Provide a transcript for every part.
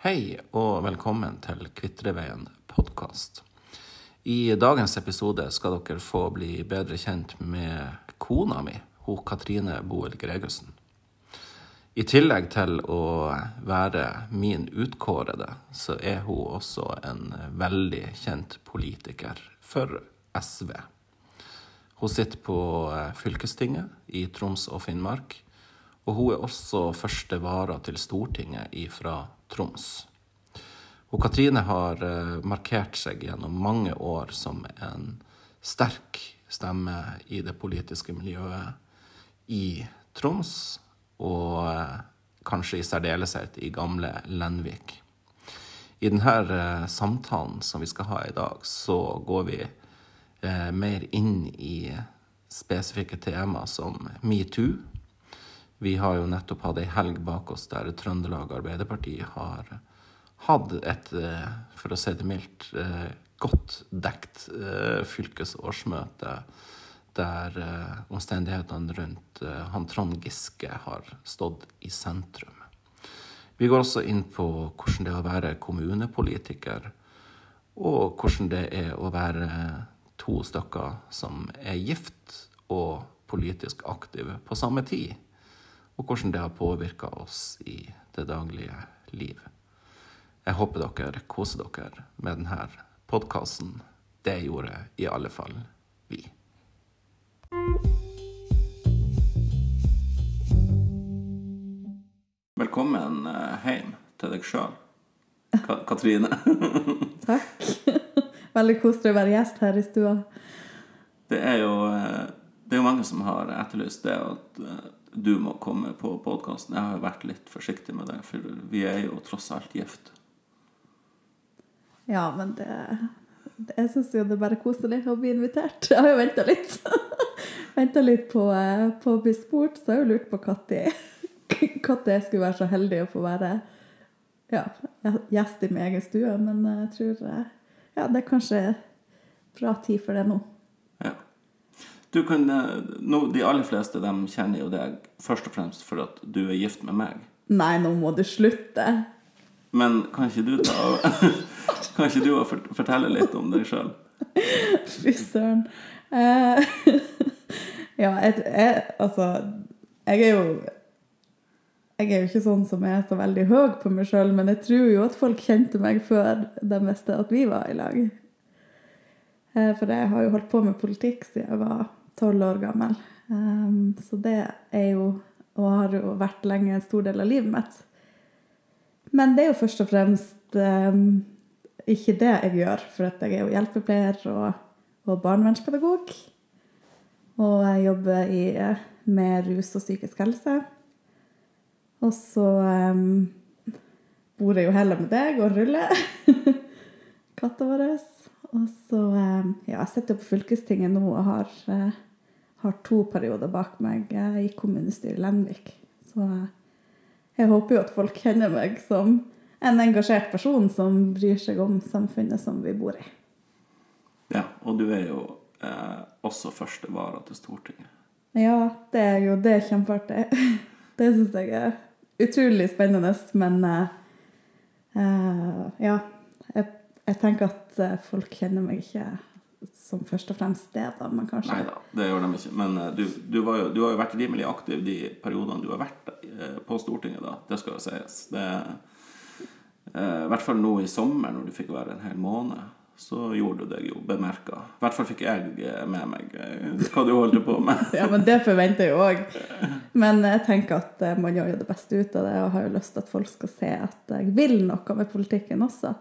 Hei og velkommen til Kvitreveien podkast. I dagens episode skal dere få bli bedre kjent med kona mi, hun Katrine Boel Gregussen. I tillegg til å være min utkårede, så er hun også en veldig kjent politiker for SV. Hun sitter på fylkestinget i Troms og Finnmark, og hun er også første vara til Stortinget fra Troms. Og Katrine har markert seg gjennom mange år som en sterk stemme i det politiske miljøet i Troms, og kanskje i særdeleshet i gamle Lenvik. I denne samtalen som vi skal ha i dag, så går vi mer inn i spesifikke tema som metoo. Vi har jo nettopp hatt ei helg bak oss der Trøndelag Arbeiderparti har hatt et, for å si det mildt, godt dekt fylkesårsmøte der omstendighetene rundt han Trond Giske har stått i sentrum. Vi går også inn på hvordan det er å være kommunepolitiker, og hvordan det er å være to stykker som er gift og politisk aktive på samme tid, og hvordan det har påvirka oss i det daglige liv. Jeg håper dere koser dere med denne podkasten. Det gjorde i alle fall vi. Velkommen hjem til deg sjøl, Katrine. Takk. Veldig koselig å være gjest her i stua. Det er jo, det er jo mange som har etterlyst det at du må komme på podkasten. Jeg har vært litt forsiktig med det, for vi er jo tross alt gift. Ja, men det, det Jeg syns jo det er bare koselig å bli invitert. Jeg har jo venta litt. venta litt på, på å bli spurt, så jeg har jo lurt på når jeg skulle være så heldig å få være ja, gjest i min egen stue. Men jeg tror ja, det er kanskje bra tid for det nå. Du kan, no, de aller fleste de kjenner jo deg først og fremst for at du er gift med meg. Nei, nå må du slutte. Men kan ikke du ta Kan ikke du fortelle litt om deg sjøl? Fy søren. Uh, ja, jeg, jeg, altså Jeg er jo jeg er jo ikke sånn som er så veldig høy på meg sjøl, men jeg tror jo at folk kjente meg før de visste at vi var i lag. For jeg har jo holdt på med politikk siden jeg var tolv år gammel. Så det er jo, og har jo vært lenge, en stor del av livet mitt. Men det er jo først og fremst ikke det jeg gjør, for jeg er jo hjelpepleier og, og barnevernspedagog. Og jeg jobber i, med rus og psykisk helse. Og så um, bor jeg jo heller med deg og ruller. Katta vår. Og så um, Ja, jeg sitter på fylkestinget nå og har, uh, har to perioder bak meg i kommunestyret i Lenvik. Så uh, jeg håper jo at folk kjenner meg som en engasjert person som bryr seg om samfunnet som vi bor i. Ja, og du er jo også første vara til Stortinget. Ja, det er jo det er kjempeartig. Det syns jeg er utrolig spennende, men uh, ja. Jeg, jeg, tenker at uh, folk kjenner meg ikke som først og fremst det, da, men kanskje Nei da, det gjør de ikke. Men du, du, jo, du, har jo vært rimelig aktiv de periodene du har vært på Stortinget, da. Det skal jo sies. Det, I hvert fall nå i sommer, når du fikk være en hel måned så gjorde du deg jo bemerka. I hvert fall fikk jeg med meg hva du holdt på med. ja, men det forventer jeg òg. Men jeg tenker at man gjør jo det beste ut av det, og har jo lyst til at folk skal se at jeg vil noe med politikken også.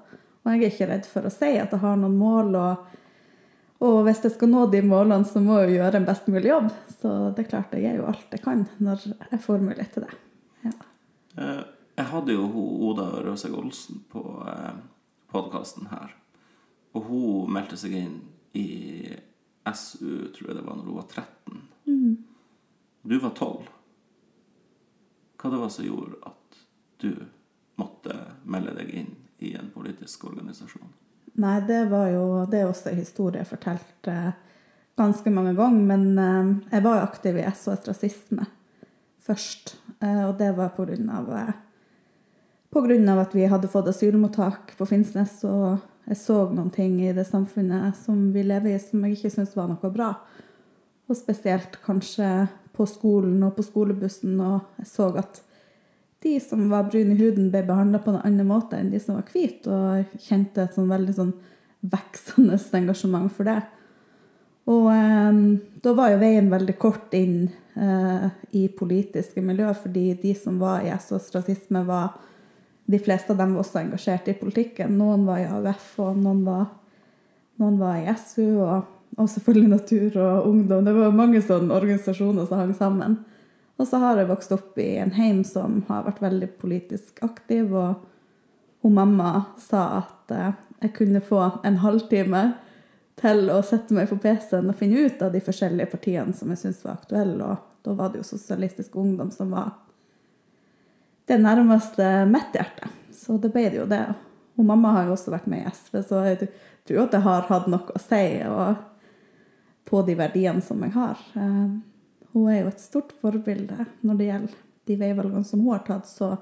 Og jeg er ikke redd for å si at jeg har noen mål, og, og hvis jeg skal nå de målene, så må jeg jo gjøre en best mulig jobb. Så det er klart jeg gjør jo alt jeg kan når jeg får mulighet til det. Ja. Jeg hadde jo Oda Røseg Olsen på podkasten her. Og hun meldte seg inn i SU, tror jeg det var, når hun var 13. Mm. Du var 12. Hva det var som gjorde at du måtte melde deg inn i en politisk organisasjon? Nei, det var jo Det er også en historie jeg fortalte ganske mange ganger. Men eh, jeg var jo aktiv i SOS Rasisme først. Eh, og det var på grunn av eh, på grunn av at vi hadde fått asylmottak på Finnsnes, og jeg så noen ting i det samfunnet som vi lever i, som jeg ikke syntes var noe bra. Og spesielt kanskje på skolen og på skolebussen, og jeg så at de som var brune i huden, ble behandla på en annen måte enn de som var hvite, og kjente et sånn veldig sånn veksende engasjement for det. Og eh, da var jo veien veldig kort inn eh, i politiske miljøer, fordi de som var i SOS rasisme, var De fleste av dem var også engasjert i politikken. Noen var i AUF, og noen var, noen var i SU, og, og, selvfølgelig Natur og Ungdom. Det var mange sånne organisasjoner som hang sammen. Og så har jeg vokst opp i en heim som har vært veldig politisk aktiv, og hun mamma sa at eh, jeg kunne få en halvtime til å sette meg på PC-en og finne ut av de forskjellige partiene som jeg syntes var aktuelle. Og da var det jo Sosialistisk Ungdom som var det nærmeste mitt hjerte. Så det ble det jo det. Og mamma har jo også vært med i SV, så jeg tror at det har hatt noe å si på de verdiene som jeg har. Eh, hun er jo et stort forbilde når det gjelder de veivalgene som hun har tatt. Så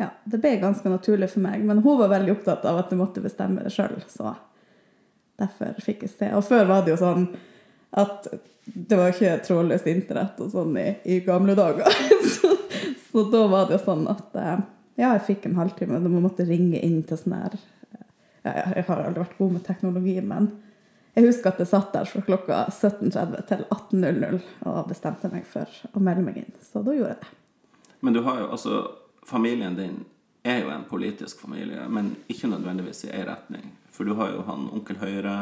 ja, det ble ganske naturlig for meg. Men hun var veldig opptatt av at jeg måtte bestemme det sjøl, så derfor fikk jeg se. Og før var det jo sånn at det var ikke trådløst internett og sånn i, i gamle dager. så så da var det jo sånn at eh, ja, jeg fikk en halvtime. Da måtte ringe inn til sånn her ja, Jeg har aldri vært god med teknologi, men jeg husker at jeg satt der fra klokka 17.30 til 18.00 og bestemte meg for å melde meg inn. Så da gjorde jeg det. Men du har jo altså Familien din er jo en politisk familie, men ikke nødvendigvis i én retning. For du har jo han onkel Høyre,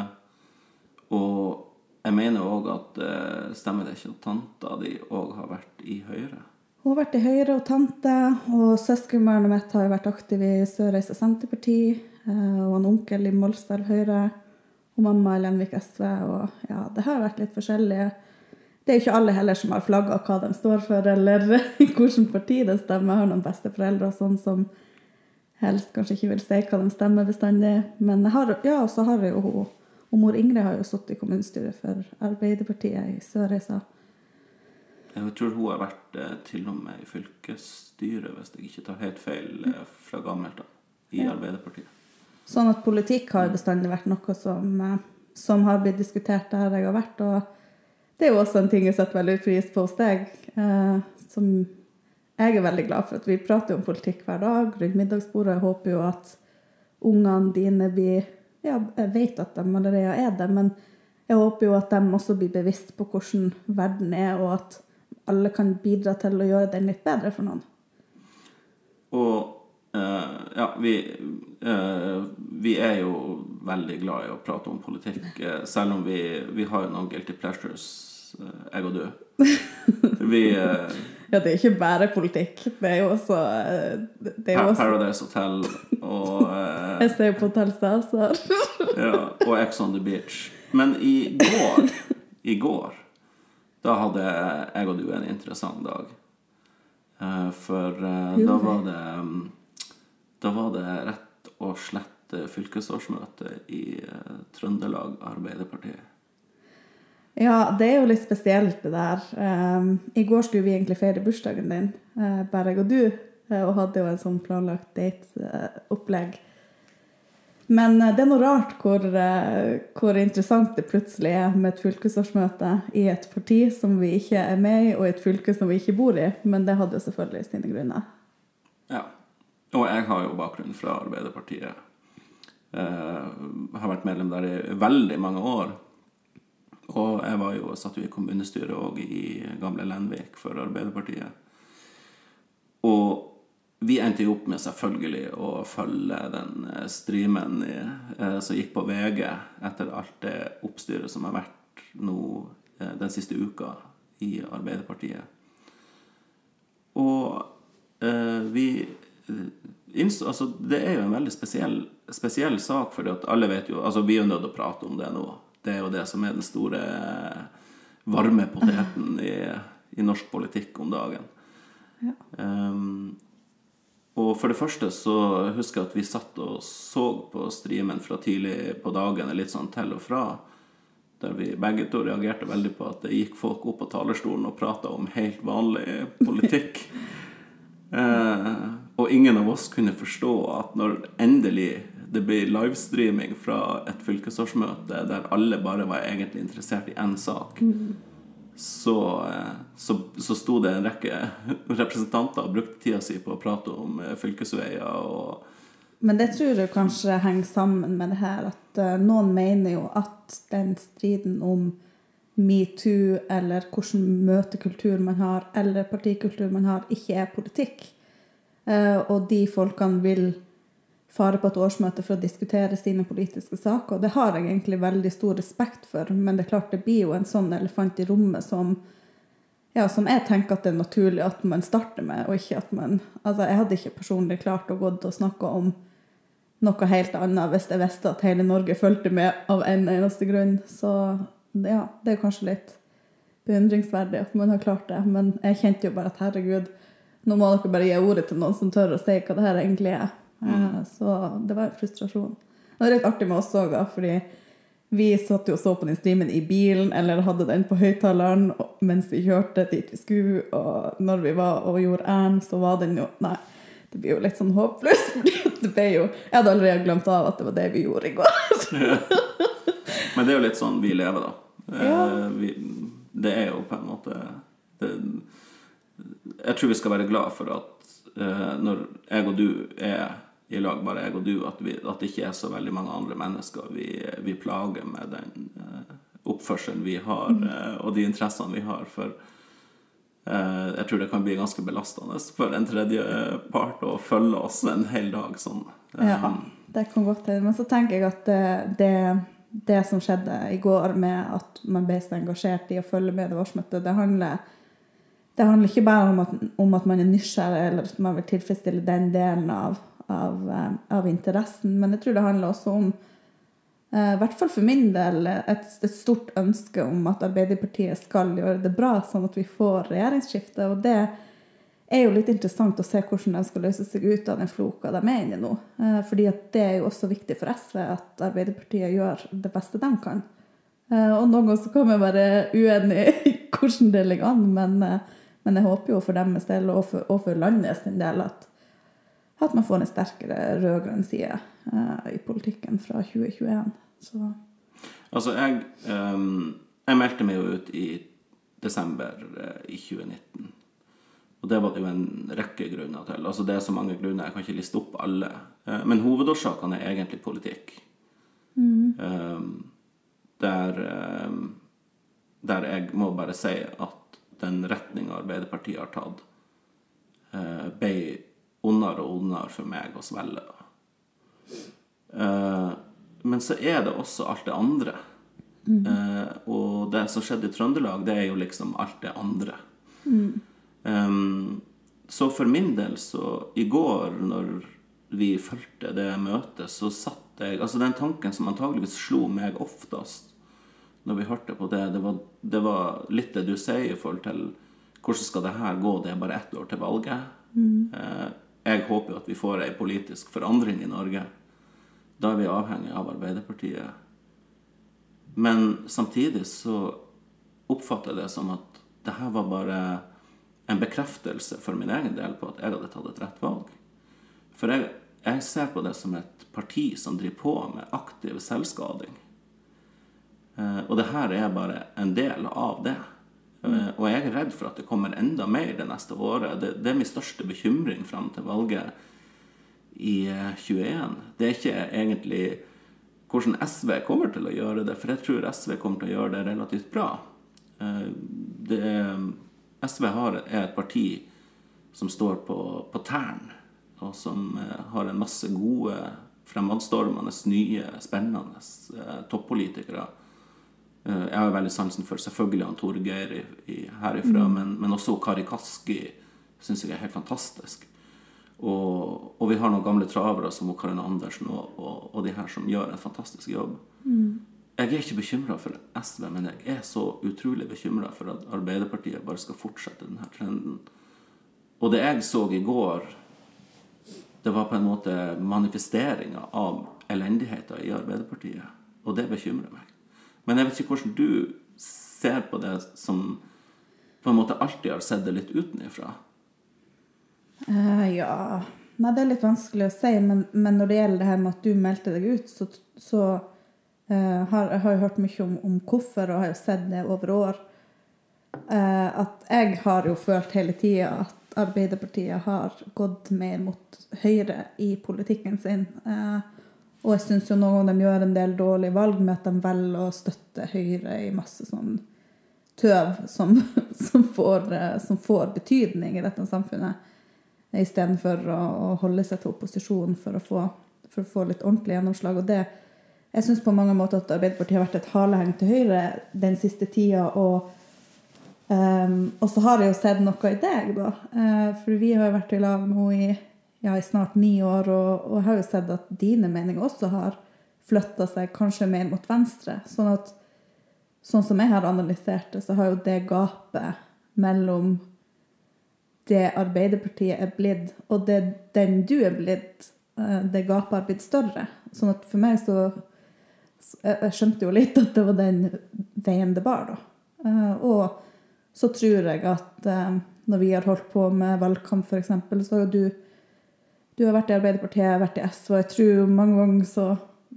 og jeg mener òg at eh, stemmer det ikke at tanta di òg har vært i Høyre? Hun har vært i Høyre og tante, og søskenbarnet mitt har jo vært aktiv i Sørreisa Senterparti. Eh, og en onkel i Molstad Høyre. Og mamma i Lenvik SV. Og ja, det har vært litt forskjellige. Det er jo ikke alle heller som har flagga hva de står for, eller hvilket parti de stemmer. Jeg har noen besteforeldre og sånn som helst kanskje ikke vil si hva de stemmer bestandig. Men jeg har, ja, så har jeg jo hun. Og mor Ingrid har jo sittet i kommunestyret for Arbeiderpartiet i Sørreisa. Jeg tror hun har vært eh, til og med i fylkesstyret, hvis jeg ikke tar helt feil, eh, fra gammelt av, i ja. Arbeiderpartiet. Sånn at politikk har bestandig vært noe som, eh, som, har blitt diskutert der jeg har vært. Og det er jo også en ting jeg setter veldig pris på hos deg, eh, som jeg er veldig glad for. at Vi prater om politikk hver dag rundt middagsbordet. Jeg håper jo at ungene dine blir Ja, jeg vet at de allerede er det, men jeg håper jo at de også blir bevisst på hvordan verden er, og at alle kan bidra til å gjøre den litt bedre for noen. Og uh, ja, vi, uh, vi er jo veldig glad i å prate om politikk, uh, selv om vi, vi, har noen guilty pleasures, jeg og du. Vi Ja, det er ikke bare politikk. Det er jo også, det er jo. Paradise Hotel og Jeg ser jo på Hotell Cæsar. ja, og Ex on the Beach. Men i går, i går da hadde jeg og du en interessant dag. For da var det Da var det rett og slett fylkesårsmøte i eh, Trøndelag Arbeiderparti. Ja, det er jo litt spesielt, det der. I går skulle vi egentlig feire bursdagen din, bare jeg og du, og hadde jo en sånn planlagt date-opplegg. Men eh, det er noe rart hvor, eh, hvor, interessant det plutselig er med et fylkesårsmøte i et parti som vi ikke er med i, og i et fylke som vi ikke bor i. Men det hadde jo selvfølgelig sine grunner. Ja. Og jeg har jo bakgrunn fra Arbeiderpartiet. Eh, har vært medlem der i veldig mange år. Og jeg var jo, satt jo i kommunestyret òg i gamle Lenvik for Arbeiderpartiet. Og vi endte jo opp med selvfølgelig å følge den eh, streamen i, eh, som gikk på VG etter alt det oppstyret som har vært nå eh, den siste uka i Arbeiderpartiet. Og eh, vi Altså, det er jo en veldig spesiell, spesiell sak, for alle vet jo Altså, vi er jo nødt til å prate om det nå. Det er jo det som er den store varme poteten i, i norsk politikk om dagen. Ja. Um, og for det første så husker jeg at vi satt og så på streamen fra tidlig på dagen, litt sånn til og fra. Der vi begge to reagerte veldig på at det gikk folk opp på talerstolen og prata om helt vanlig politikk. eh, og ingen av oss kunne forstå at når endelig det blir livestreaming fra et fylkesårsmøte der alle bare var egentlig interessert i én sak, så, eh, så, så sto det en rekke representanter og brukte tida si på å prate om eh, fylkesveier og Men det tror jeg kanskje henger sammen med det her at eh, noen mener jo at den striden om metoo, eller hvilken møtekultur man har, eller partikultur man har, ikke er politikk. Eh, og de folkene vil fare på et årsmøte for å diskutere sine politiske saker. Og det har jeg egentlig veldig stor respekt for, men det er klart det blir jo en sånn elefant i rommet som ja, som jeg tenker at det er naturlig at man starter med, og ikke at man Altså, jeg hadde ikke personlig klart å gå og snakke om noe helt annet hvis jeg visste at hele Norge fulgte med av en eneste grunn. Så ja, det er kanskje litt beundringsverdig at man har klart det. Men jeg kjente jo bare at herregud, nå må dere bare gi ordet til noen som tør å si hva det her egentlig er. Mm. Så det var en frustrasjon. Det var litt artig med oss òg, fordi vi satt jo og så på den streamen i bilen, eller hadde den på høyttaleren mens vi kjørte dit vi skulle, og når vi var og gjorde ærend, så var den jo Nei, det blir jo litt sånn håpløst, For jo Jeg hadde allerede glemt av at det var det vi gjorde i går. Men det er jo litt sånn vi lever, da. Eh, Ja. Vi, det er jo på en måte det, Jeg tror vi skal være glad for at uh, når jeg og du er i lag, bare jeg og du, at, vi, at det ikke er så veldig mange andre mennesker vi, vi plager med den uh, oppførselen vi har, uh, og de interessene vi har. For jeg tror det kan bli ganske belastende for en tredje part å følge oss en hel dag sånn. Ja, det kan godt hende. Men så tenker jeg at det, det, det som skjedde i går med at man ble så engasjert i å følge med det årsmøtet, det handler, det handler ikke bare om at, om at man er nysgjerrig eller at man vil tilfredsstille den delen av, av, eh, av interessen, men jeg tror det handler også om eh, i hvert fall for min del et, et stort ønske om at Arbeiderpartiet skal gjøre det bra, sånn at vi får regjeringsskifte. Og det er jo litt interessant å se hvordan de skal løse seg ut av den floka de er inne i nå. Eh, fordi det er jo også viktig for SV at Arbeiderpartiet gjør det beste de kan. Eh, og noen ganger så kan vi være uenige i hvordan det ligger an, men, eh, men jeg håper jo for deres del og for, og for landet sin del at, at man får en sterkere rød-grønn side uh, i politikken fra 2021. Så Altså, jeg, um, jeg meldte meg jo ut i desember uh, i 2019. Og det var det jo en rekke grunner til. Altså, det er så mange grunner, jeg kan ikke liste opp alle. Uh, men hovedårsakene er egentlig politikk. Ehm, der, um, der jeg må bare si at den retninga Arbeiderpartiet har tatt, eh, ble ondere og ondere for meg å svelge. Eh, men så er det også alt det andre. Eh, og det som skjedde i Trøndelag, det er jo liksom alt det andre. Em, så for min del, så I går, når vi fulgte det møtet, så satt jeg Altså den tanken som antageligvis slo meg oftest når vi hørte på det, det var, det var litt det du sier i forhold til hvordan skal det her gå? Det er bare ett år til valget. Mm. jeg håper jo at vi får ei politisk forandring i Norge. Da er vi avhengig av Arbeiderpartiet. Men samtidig så oppfatter jeg det som at det her var bare en bekreftelse for min egen del på at jeg hadde tatt et rett valg. For jeg, jeg ser på det som et parti som driver på med aktiv selvskading. Eh, og det her er bare en del av det. Mm. og jeg er redd for at det kommer enda mer det neste året. Det, det er min største bekymring fram til valget i eh, 21. Det er ikke egentlig hvordan SV kommer til å gjøre det, for jeg tror SV kommer til å gjøre det relativt bra. Eh, det, SV har, er et parti som står på, på tærne, og som eh, har en masse gode, fremadstormende, nye, spennende eh, toppolitikere. Eh, Jeg har veldig sansen for selvfølgelig han Torgeir herifra, mm. men, men også Kari Kaski syns jeg er helt fantastisk. Og, og vi har noen gamle travere som Karin Andersen og, og, og de her som gjør en fantastisk jobb. Jeg er ikke bekymra for SV, men jeg er så utrolig bekymra for at Arbeiderpartiet bare skal fortsette denne trenden. Og det jeg så i går, det var på en måte manifesteringa av elendigheta i Arbeiderpartiet. Og det bekymrer meg. Men jeg vet ikke hvordan du ser på det som på en måte alltid har sett det litt utenifra. Uh, ja Nei, det er litt vanskelig å si, men, men når det gjelder det her med at du meldte deg ut, så, så uh, har jeg har hørt mye om, om hvorfor, og har jo sett det over år. Uh, at jeg har jo følt hele tida at Arbeiderpartiet har gått mer mot høyre i politikken sin. Eh, og jeg syns jo noen ganger de gjør en del dårlige valg med at de velger å støtte Høyre i masse sånn tøv som, som, får, eh, som får betydning i dette samfunnet istedenfor å, å holde seg til opposisjon for for å få litt ordentlig gjennomslag. Og det, jeg syns på mange måter at Arbeiderpartiet har vært et haleheng til Høyre den siste tida. Og, um, og så har jeg jo sett noe i deg, da. Uh, for vi har jo vært i lag nå i, ja, i snart ni år, og, og jeg har jo sett at dine meninger også har flytta seg kanskje mer mot venstre. Sånn at sånn som jeg har analysert det, så har jo det gapet mellom det Arbeiderpartiet er blitt, og det den du er blitt, eh, det gapet har blitt større. Sånn at for meg så Jeg skjønte jo litt at det var den veien det bar, da. Eh, og så tror jeg at eh, når vi har holdt på med valgkamp, f.eks., så har jo du Du har vært i Arbeiderpartiet, jeg har vært i SV, og jeg tror mange ganger så,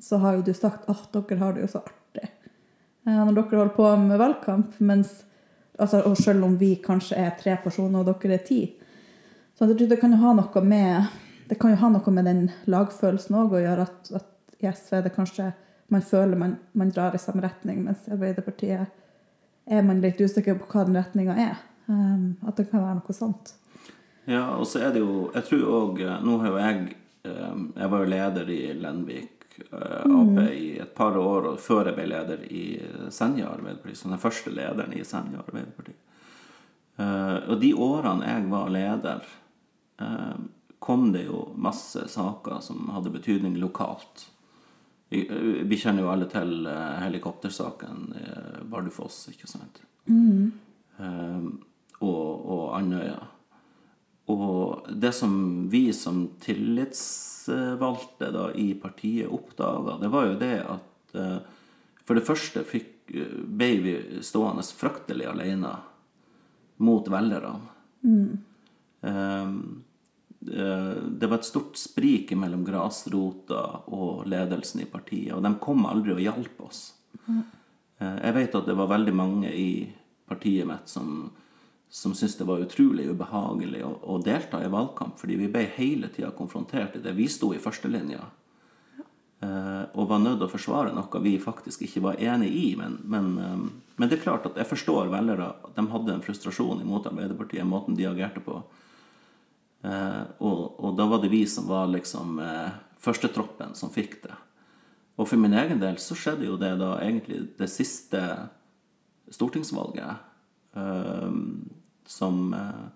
så har jo du sagt at dere har det jo så artig når dere holder på med valgkamp. mens altså, og selv om vi kanskje er tre personer, og dere er ti. Så jeg tror det kan jo ha noe med, ha noe med den lagfølelsen òg å gjøre, at, at, i SV det kanskje man føler man, man, drar i samme retning, mens i Arbeiderpartiet er man litt usikker på hva den retninga er. Um, at det kan være noe sånt. Ja, og så er det jo Jeg tror òg Nå har jo jeg um, Jeg var jo leder i Lenvik Eh, Ap i et par år før jeg ble leder i Senja Arbeiderparti. Som den første lederen i Senja Arbeiderparti. Eh, og de årene jeg var leder, eh, kom det jo masse saker som hadde betydning lokalt. Vi kjenner jo alle til helikoptersaken i Bardufoss, ikke sant? Mm. Og, og Andøya. Og det som vi som tillitsvalgte da, i partiet oppdaga, det var jo det at uh, for det første fikk, ble vi stående fryktelig alene mot velgerne. Mm. Um, det var et stort sprik mellom grasrota og ledelsen i partiet, og de kom aldri og hjalp oss. Mm. Jeg vet at det var veldig mange i partiet mitt som som syntes det var utrolig ubehagelig å, å, delta i valgkamp, fordi vi ble hele tida konfrontert i det. Vi sto i førstelinja eh, og var nødt til å forsvare noe vi faktisk ikke var enig i. Men, men, eh, men, det er klart at jeg forstår velgere. De hadde en frustrasjon imot Arbeiderpartiet, måten de agerte på. Eh, og, og, da var det vi som var liksom førstetroppen som fikk det. Og for min egen del så skjedde jo det da egentlig det siste stortingsvalget. Som, eh,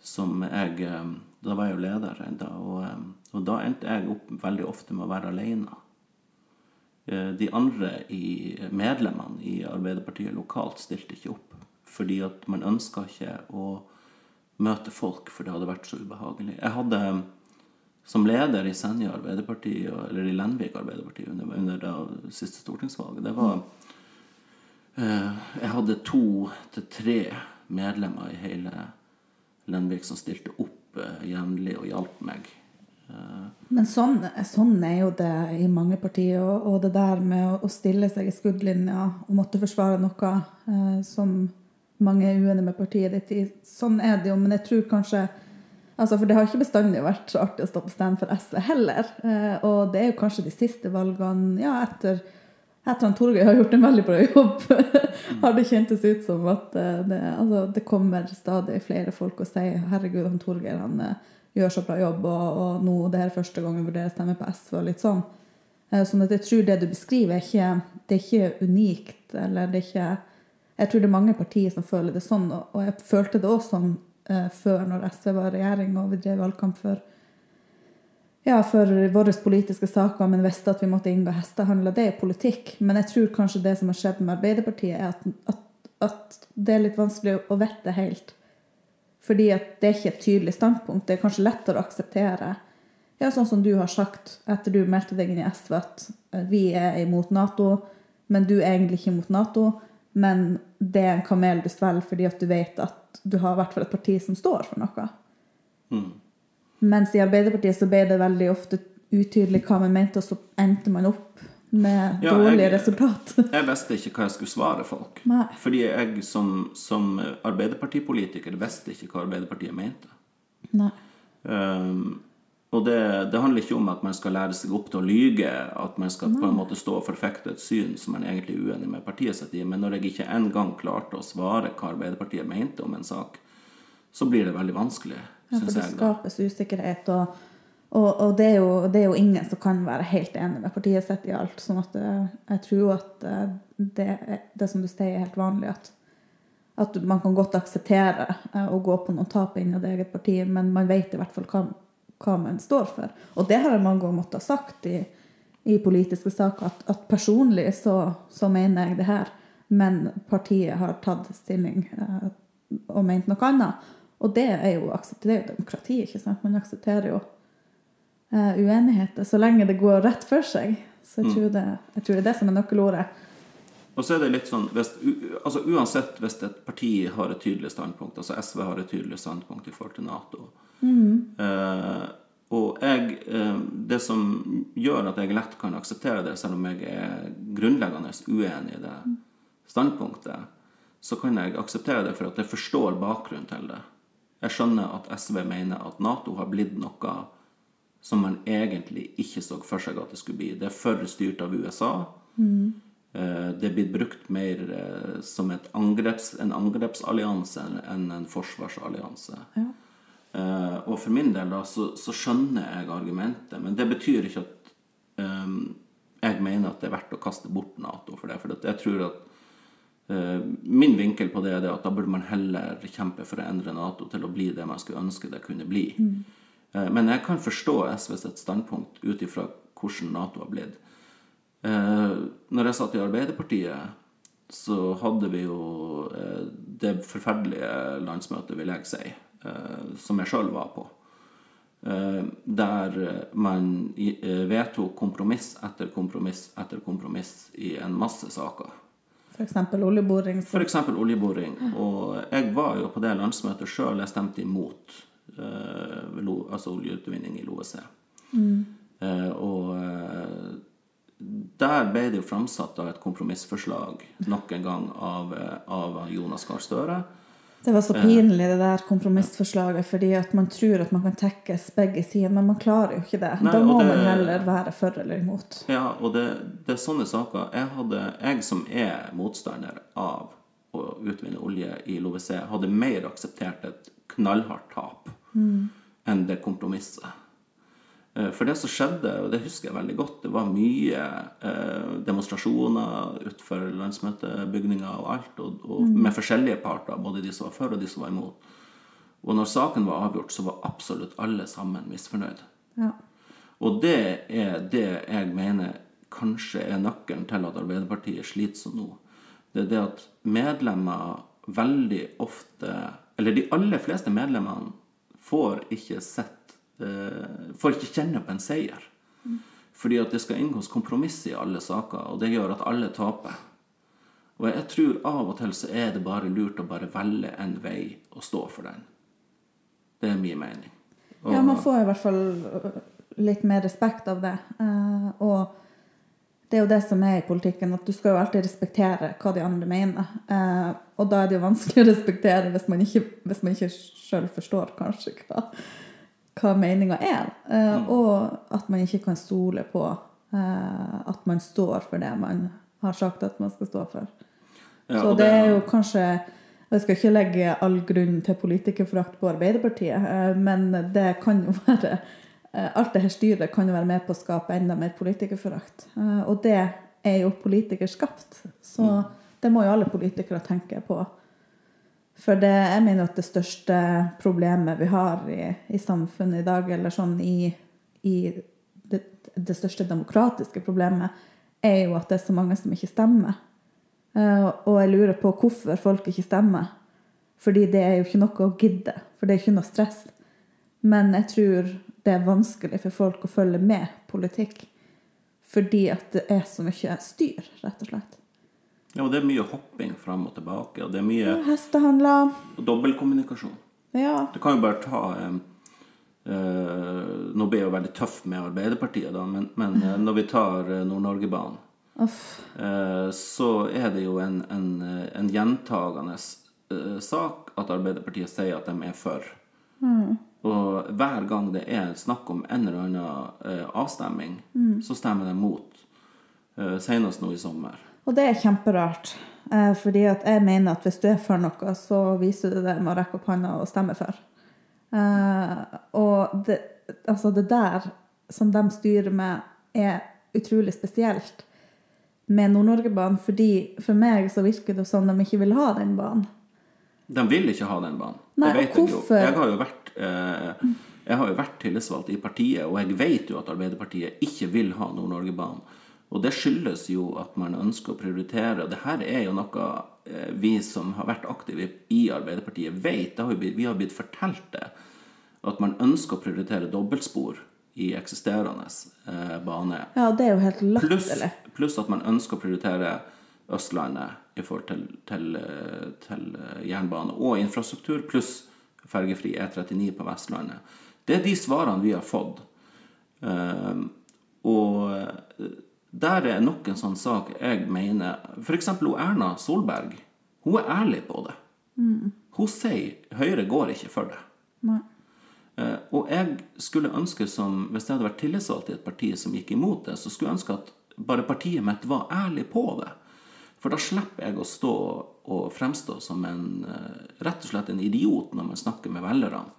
som jeg eh, Da var jeg jo leder ennå, og, eh, og, da endte jeg opp veldig ofte med å være alene. De andre i, medlemmene i Arbeiderpartiet lokalt stilte ikke opp. Fordi at man ønska ikke å møte folk, for det hadde vært så ubehagelig. Jeg hadde som leder i Senja Arbeiderparti, eller i Lenvik Arbeiderparti under, under det siste stortingsvalget, det var Jeg hadde to til tre medlemmer i hele Lenvik som stilte opp uh, jevnlig og hjalp meg. Uh, Men sånn, sånn, er jo det i mange partier. Og, og det der med å, å, stille seg i skuddlinja og måtte forsvare noe uh, som mange er uenige med partiet ditt i. Sånn er det jo, men jeg tror kanskje Altså, for det har ikke bestandig vært så artig å stå på stand for SV heller. og det er jo kanskje de siste valgene ja, etter etter tror Torgeir har gjort en veldig bra jobb, har det kjentes ut som at eh, det, altså, det, kommer stadig flere folk og sier 'herregud, han Torgeir han uh, gjør så bra jobb', og, og nå det er første gang jeg vurderer å stemme på SV. og litt sånn. Uh, sånn at jeg tror det du beskriver, er ikke, det er ikke unikt. eller det er ikke, Jeg tror det er mange partier som føler det sånn, og, jeg følte det også sånn før, når SV var i regjering og vi drev valgkamp for ja, for våre politiske saker, men visste at vi måtte inngå hestehandler. Det er politikk. Men jeg tror kanskje det som har skjedd med Arbeiderpartiet, er at, at, at det er litt vanskelig å vite helt. Fordi at det er ikke et tydelig standpunkt. Det er kanskje lettere å akseptere. Ja, sånn som du har sagt etter du meldte deg inn i SV, at vi er imot Nato, men du er egentlig ikke imot Nato. Men det er en kamel du svelger fordi at du vet at du har hvert fall et parti som står for noe. Mm. Mens i Arbeiderpartiet så ble det veldig ofte utydelig hva man mente, og så endte man opp med Ja, dårlige jeg- resultat. Jeg visste ikke hva jeg skulle svare folk. Nei. Fordi jeg som, som Arbeiderpartipolitiker visste ikke hva Arbeiderpartiet mente. Nei. Um, og det, det handler ikke om at man skal lære seg opp til å lyge, at man skal på en måte stå og forfekte et syn som man egentlig er uenig med partiet sitt i, men når jeg ikke engang klarte å svare hva Arbeiderpartiet mente om en sak, så blir det veldig vanskelig, Ja, for det skapes usikkerhet, og, og, og det, er jo, det er jo ingen som kan være helt enig med partiet sitt i alt. sånn at eh, jeg tror at eh, det, det som du sier, er helt vanlig. At, at man kan godt akseptere eh, å gå på noen tap innad i eget parti, men man vet i hvert fall hva, hva man står for. Og det har jeg mange ganger måttet ha sagt i, i politiske saker, at, at personlig så, så mener jeg det her, men partiet har tatt stilling eh, og ment noe annet. Og det er jo det er jo demokrati, ikke sant? Man aksepterer jo eh, uenigheter så lenge det går rett for seg. Så jeg tror, det, jeg tror det er det som er nøkkelordet. Og så er det litt sånn hvis, altså Uansett hvis et parti har et tydelig standpunkt, altså SV har et tydelig standpunkt i forhold til Nato eh, Og jeg, eh, det som gjør at jeg lett kan akseptere det, selv om jeg er grunnleggende uenig i det standpunktet, så kan jeg akseptere det for at jeg forstår bakgrunnen til det. Jeg skjønner at SV mener at Nato har blitt noe som man egentlig ikke så for seg at det skulle bli. Det er for styrt av USA. Mm. Det er blitt brukt mer eh, som angreps, en angrepsallianse enn en forsvarsallianse. Ja. Og for min del da, så, så skjønner jeg argumentet, men det betyr ikke at um, jeg mener at det er verdt å kaste bort Nato for det. For jeg tror at eh, Min vinkel på det er at da burde man heller kjempe for å endre Nato til å bli det man skulle ønske det kunne bli. Mm. Men jeg kan forstå SVs standpunkt ut ifra hvordan Nato har blitt. Eh, når jeg satt i Arbeiderpartiet, så hadde vi jo eh, det forferdelige landsmøtet, vil jeg si, eh, som jeg sjøl var på. Eh, der man eh, vedtok kompromiss etter kompromiss etter kompromiss i en masse saker. F.eks. oljeboring. Så... F.eks. oljeboring. Og jeg var jo på det landsmøtet sjøl. Jeg stemte imot eh, lo- altså oljeutvinning i LoEC. Eh, og eh, der ble det jo framsatt da et kompromissforslag nok en gang av, eh, av Jonas Gahr Støre. Det var så pinlig, det der kompromissforslaget, fordi at man tror at man kan tekkes begge sider, men man klarer jo ikke det. Nei, da må det- man heller være for eller imot. Ja, og det, det er sånne saker. Jeg, hadde, jeg som er motstander av å utvinne olje i LoVC, hadde mer akseptert et knallhardt tap enn det kompromisset. Eh, For det som skjedde, og det husker jeg veldig godt, det var mye eh, demonstrasjoner utenfor landsmøtebygninga og alt, og, og med forskjellige parter, både de som var for og de som var imot. Og når saken var avgjort, så var absolutt alle sammen misfornøyde. Ja. Og det er det jeg mener kanskje er nøkkelen til at Arbeiderpartiet sliter som nå. Det er det at medlemmer veldig ofte Eller de aller fleste medlemmene får ikke sett Får ikke kjenne på en seier. Fordi at det skal inngås kompromiss i alle saker, og det gjør at alle taper. Og jeg tror av og til så er det bare lurt å bare velge en vei og stå for den. Det er min mening. Og- Ja, man får i hvert fall øh, litt mer respekt av det. Eh, og det er jo det som er i politikken, at du skal jo alltid respektere hva de andre mener. Eh, og da er det jo vanskelig å respektere hvis man ikke, hvis man ikke sjøl forstår kanskje hva, hva meninga er. Eh, Og at man ikke kan stole på eh, at man står for det man har sagt at man skal stå for. Ja, Så det er jo kanskje Jeg skal ikke legge all grunn til politikerforakt på Arbeiderpartiet, eh, men det kan jo være Alt det her styret kan jo være med på å skape enda mer politikerforakt. Og det er jo politikerskapt. Så det må jo alle politikere tenke på. For det, jeg mener at det største problemet vi har i, i samfunnet i dag, eller sånn i, i det, det største demokratiske problemet, er jo at det er så mange som ikke stemmer. Eh, og jeg lurer på hvorfor folk ikke stemmer. Fordi det er jo ikke noe å gidde, for det er ikke noe stress. Men jeg tror det er vanskelig for folk å følge med politikk. Fordi at det er så mye styr, rett og slett. Ja, og det er mye hopping fram og tilbake, og det er mye Hestehandler. dobbeltkommunikasjon. Ja. Du kan jo bare ta eh, eh, Nå blir jeg jo veldig tøff med Arbeiderpartiet, da, men, men eh, når vi tar eh, Nord-Norgebanen, eh, så er det jo en, en, en gjentagende eh, sak at Arbeiderpartiet sier at de er for. Og hver gang det er snakk om en eller annen avstemning, avstemming, så stemmer de mot. Senest nå i sommer. Og det er kjemperart. Eh, fordi at jeg mener at hvis du er for noe, så viser du det med å rekke opp hånda og stemme for. Eh, og det, altså det der som de styrer med, er utrolig spesielt med Nord-Norge-banen. fordi for meg så virker det som de ikke vil ha den banen. De vil ikke ha den banen. Nei, jeg vet og hvorfor? Jeg har jo vært, eh, jeg har jo vært tillitsvalgt i partiet, og jeg vet jo at Arbeiderpartiet ikke vil ha Nord-Norge-banen. Og det skyldes jo at man ønsker å prioritere. Og det her er jo noe eh, vi som har vært aktive i Arbeiderpartiet, vet. Har vi, vi har blitt fortalt det. At man ønsker å prioritere dobbeltspor i eksisterende eh, bane. Ja, det er jo helt Pluss latterlig. pluss at man ønsker å prioritere Østlandet i forhold til, til, eh, til eh, jernbane og infrastruktur, pluss fergefri E39 på Vestlandet. Det er de svarene vi har fått. Eh, og der er nok en sånn sak jeg mener F.eks. Erna Solberg. Hun er ærlig på det. Hun sier Høyre går ikke for det. Nei. Eh, Og jeg skulle ønske som, hvis jeg hadde vært tillitsvalgt i et parti som gikk imot det, så skulle jeg ønske at bare partiet mitt var ærlig på det. For da slipper jeg å stå og fremstå som en, eh, rett og slett en idiot når man snakker med velgerne.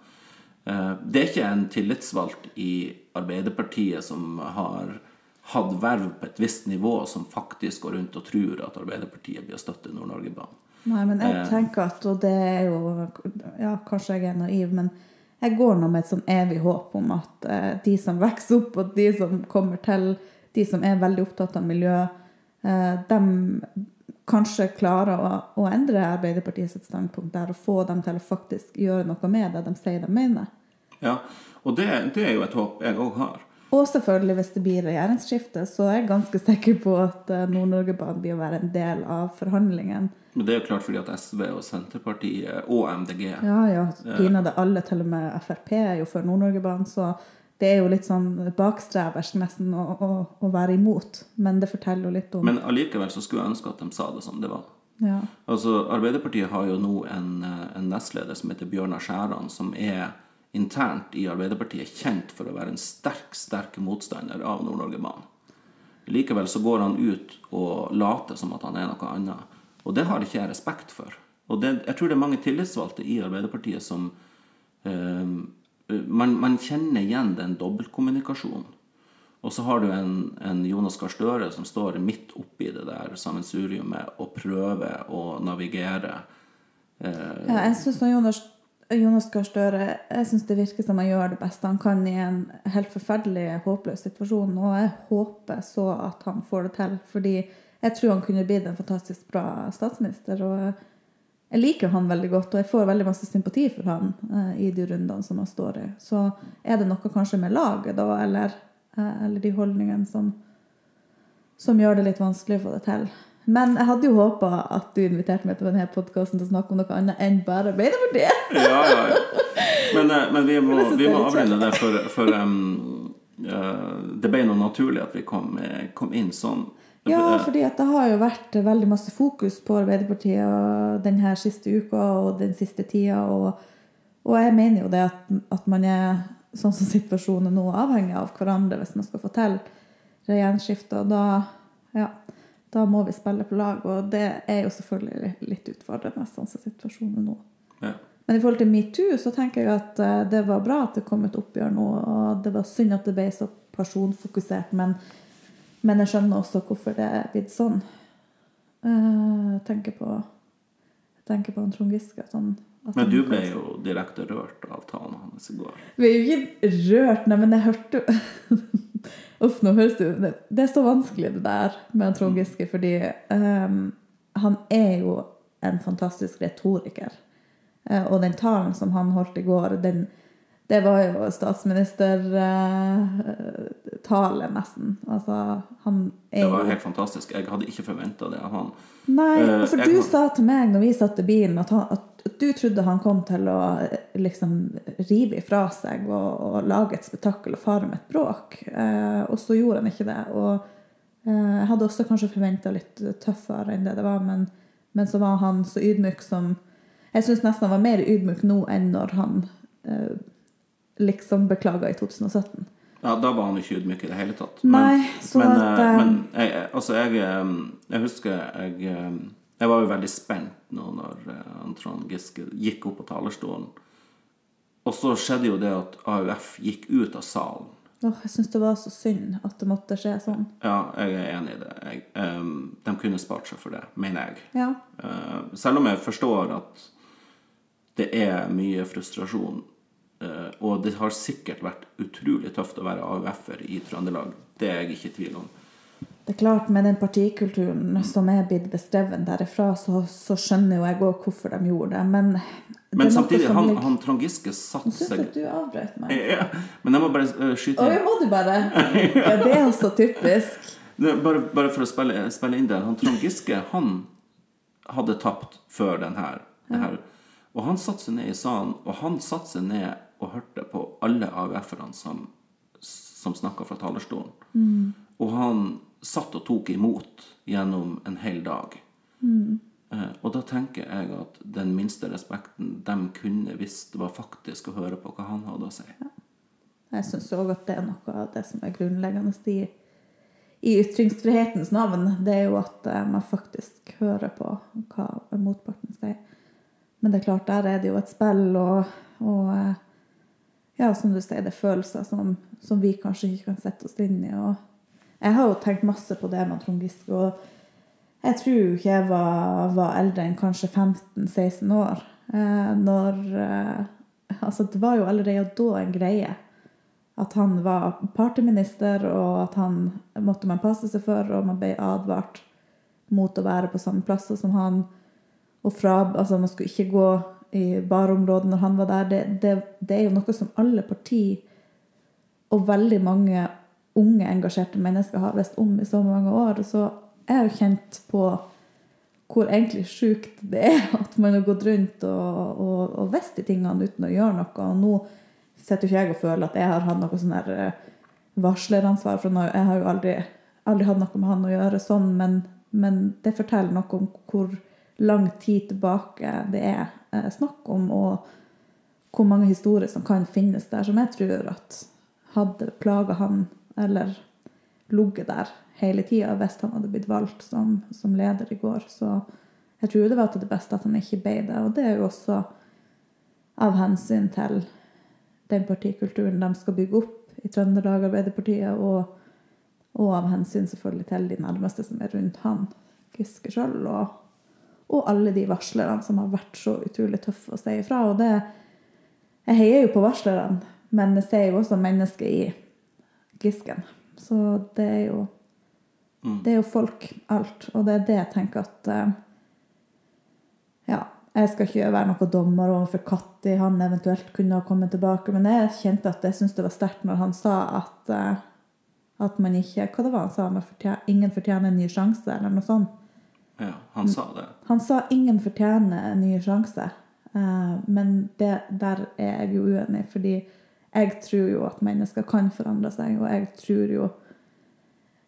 Eh, Det er ikke en tillitsvalgt i Arbeiderpartiet som har hatt verv på et visst nivå, som faktisk går rundt og tror at Arbeiderpartiet blir å støtte Nord-Norge-banen. Nei, men jeg tenker at, og det er jo Ja, kanskje jeg er naiv, men jeg går nå med et sånn evig håp om at eh, de som vokser opp, og de som kommer til, de som er veldig opptatt av miljø, eh, de kanskje klarer å, å endre Arbeiderpartiets standpunkt der og få dem til å faktisk gjøre noe med det de sier de mener. Ja, og det, det er jo et håp jeg òg har. Og selvfølgelig, hvis det blir regjeringsskifte, så er jeg ganske sikker på at eh, Nord-Norge-banen blir å være en del av forhandlingen. Men det er jo klart fordi at SV og Senterpartiet og MDG Ja, ja, pinadø alle, til og med Frp er jo for Nord-Norge-banen, så det er jo litt sånn bakstreversk nesten å, å, å være imot. Men det forteller jo litt om Men allikevel så skulle jeg ønske at de sa det som det var. ja. Altså, Arbeiderpartiet har jo nå en, eh, en nestleder som heter Bjørnar Skjæran, som er internt i Arbeiderpartiet kjent for å være en sterk, sterk motstander av Nord-Norge-banen. Likevel så går han ut og later som at han er noe annet. Og det har ikke jeg respekt for. Og det, jeg tror det er mange tillitsvalgte i Arbeiderpartiet som eh, man, man kjenner igjen den dobbeltkommunikasjonen. Og så har du en, en Jonas Gahr Støre som står midt oppi det der sammensuriumet og prøver å navigere. Eh, Ja, jeg syns Jonas, Jonas Gahr Støre jeg synes det virker som han gjør det beste han kan i en helt forferdelig, håpløs situasjon. Og jeg håper så at han får det til, fordi jeg tror han kunne blitt en fantastisk bra statsminister. Og jeg liker han veldig godt, og jeg får veldig masse sympati for han eh, i de rundene som han står i. Så er det noe kanskje med laget, da, eller, eh, eller de holdningene som, som gjør det litt vanskelig å få det til. Men jeg hadde jo håpa at du inviterte meg til denne podkasten til å snakke om noe annet enn bare Arbeiderpartiet. ja, ja, ja. Men, eh, men vi må, vi må avrunde det, for, for um, uh, det ble noe naturlig at vi kom, eh, kom inn sånn. Ja, fordi det har jo vært veldig masse fokus på Arbeiderpartiet denne siste uka og den siste tida. Og, og jeg mener jo det at, at man er, sånn som situasjonen nå, avhengig av hverandre hvis man skal få til regjeringsskifte. Og da, ja, da må vi spille på lag. Og det er jo selvfølgelig litt- utfordrende, sånn som situasjonen nå. ja. Men i forhold til metoo så tenker jeg at eh, det var bra at det kom et oppgjør nå. Og det var synd at det ble så personfokusert, men, men jeg skjønner også hvorfor det er blitt sånn. Eh, Jeg tenker på, jeg tenker på Trond Giske. At han, Men du ble jo direkte rørt av talen hans i går. Vi er jo ikke rørt, nei, men jeg hørte jo Uff, nå høres det ut det, er så vanskelig, det der med han Trond Giske, fordi um, han er jo en fantastisk retoriker. Uh, og den talen som han holdt i går, den, det var jo statsministertale, nesten. Altså, han er Det var helt fantastisk. Jeg hadde ikke forventa det av han. Nei, Eh, for uh, du har- sa til meg når vi satt i bilen, at, han, at du trodde han kom til å liksom rive ifra seg og, og lage et spetakkel og fare med et bråk. Eh, og så gjorde han ikke det. Og eh, jeg hadde også kanskje forventa litt tøffere enn det det var, men, men så var han så ydmyk som Jeg syns nesten han var mer ydmyk nå enn når han eh, liksom beklaga i 2017. Ja, Da var han ikke ydmyk i det hele tatt. Nei, så men, at, eh, eh, men jeg, altså, jeg, eh, jeg husker jeg, jeg var jo veldig spent nå når Antron Trond Giske gikk opp på talerstolen. Og så skjedde jo det at AUF gikk ut av salen. Åh, jeg syns det var så synd at det måtte skje sånn. Ja, jeg er enig i det. Jeg, um, de kunne spart seg for det, mener jeg. Ja. Uh, selv om jeg forstår at det er mye frustrasjon. Uh, og det har sikkert vært utrolig tøft å være AUF-er i Trøndelag. Det er jeg ikke i tvil om. Det er klart, med den partikulturen som er blitt beskrevet derifra, så, så skjønner jo jeg òg hvorfor de gjorde det. Men, det Men samtidig, han, ligger- han Trond Giske satte syns jeg seg at du avbrøt meg. ja, Men jeg må bare eh, skyte Å, må du bare? Ja, det er også typisk. Bare, bare for å spille, spille inn der. Han Trond Giske han hadde tapt før den her, det her. Og han satte seg ned i salen, og han satte seg ned og hørte på alle AUF-erne som, som snakka fra talerstolen. Og han satt og tok imot gjennom en hel dag. Mm. og da tenker jeg at den minste respekten de kunne visst, var faktisk å høre på hva han hadde å si. Jeg syns òg at det er noe av det som er grunnleggende i, i ytringsfrihetens navn. Det er jo at eh, man faktisk hører på hva motparten sier. Men det er klart, der er det jo et spill, og, og eh, ja, som du sier, det er følelser som, som vi kanskje ikke kan sette oss inn i. Og jeg har jo tenkt masse på det med Trond Giske, og jeg tror ikke jeg var, var eldre enn kanskje 15-16 år. Eh, når eh, Altså, det var jo allerede da en greie at han var partyminister, og at han måtte man passe seg for, og man ble advart mot å være på samme plasser som han. Og fra, altså man skulle ikke gå i barområdet når han var der. Det, det, det er jo noe som alle partier og veldig mange unge, engasjerte mennesker har visst om i så mange år. Og Så er jeg jo kjent på hvor egentlig sjukt det er at man har gått rundt og, og, og visst de tingene uten å gjøre noe. Og nå sitter ikke jeg og føler at jeg har hatt noe sånn her eh, varsleransvar, for jeg har jo aldri, aldri hatt noe med han å gjøre sånn, men, men det forteller noe om hvor lang tid tilbake det er eh, snakk om, og hvor mange historier som kan finnes der, som jeg tror at hadde plaga han, eller ligget der hele tida hvis han hadde blitt valgt som, som leder i går. Så jeg tror det var til det beste at han ikke ble det. Og det er jo også av hensyn til den partikulturen de skal bygge opp i Trøndelag Arbeiderpartiet, og, og av hensyn selvfølgelig til de nærmeste som er rundt han, Giske sjøl, og, og alle de varslerne som har vært så utrolig tøffe å si ifra. Og det Jeg heier jo på varslerne, men jeg ser jo også mennesket i Gisken. Så det er jo Det er jo folk, alt. Og det er det jeg tenker at eh, Ja, jeg skal ikke være noen dommer overfor Katti han eventuelt kunne ha kommet tilbake, men jeg kjente at jeg syntes det var sterkt når han sa at eh, at man ikke Hva det var han sa? Man fortjener, ingen fortjener en ny sjanse, eller noe sånt. Ja, han sa det. Han sa ingen fortjener en ny sjanse. Eh, men det, der er jeg jo uenig, fordi jeg tror jo at mennesker kan forandre seg, og jeg tror jo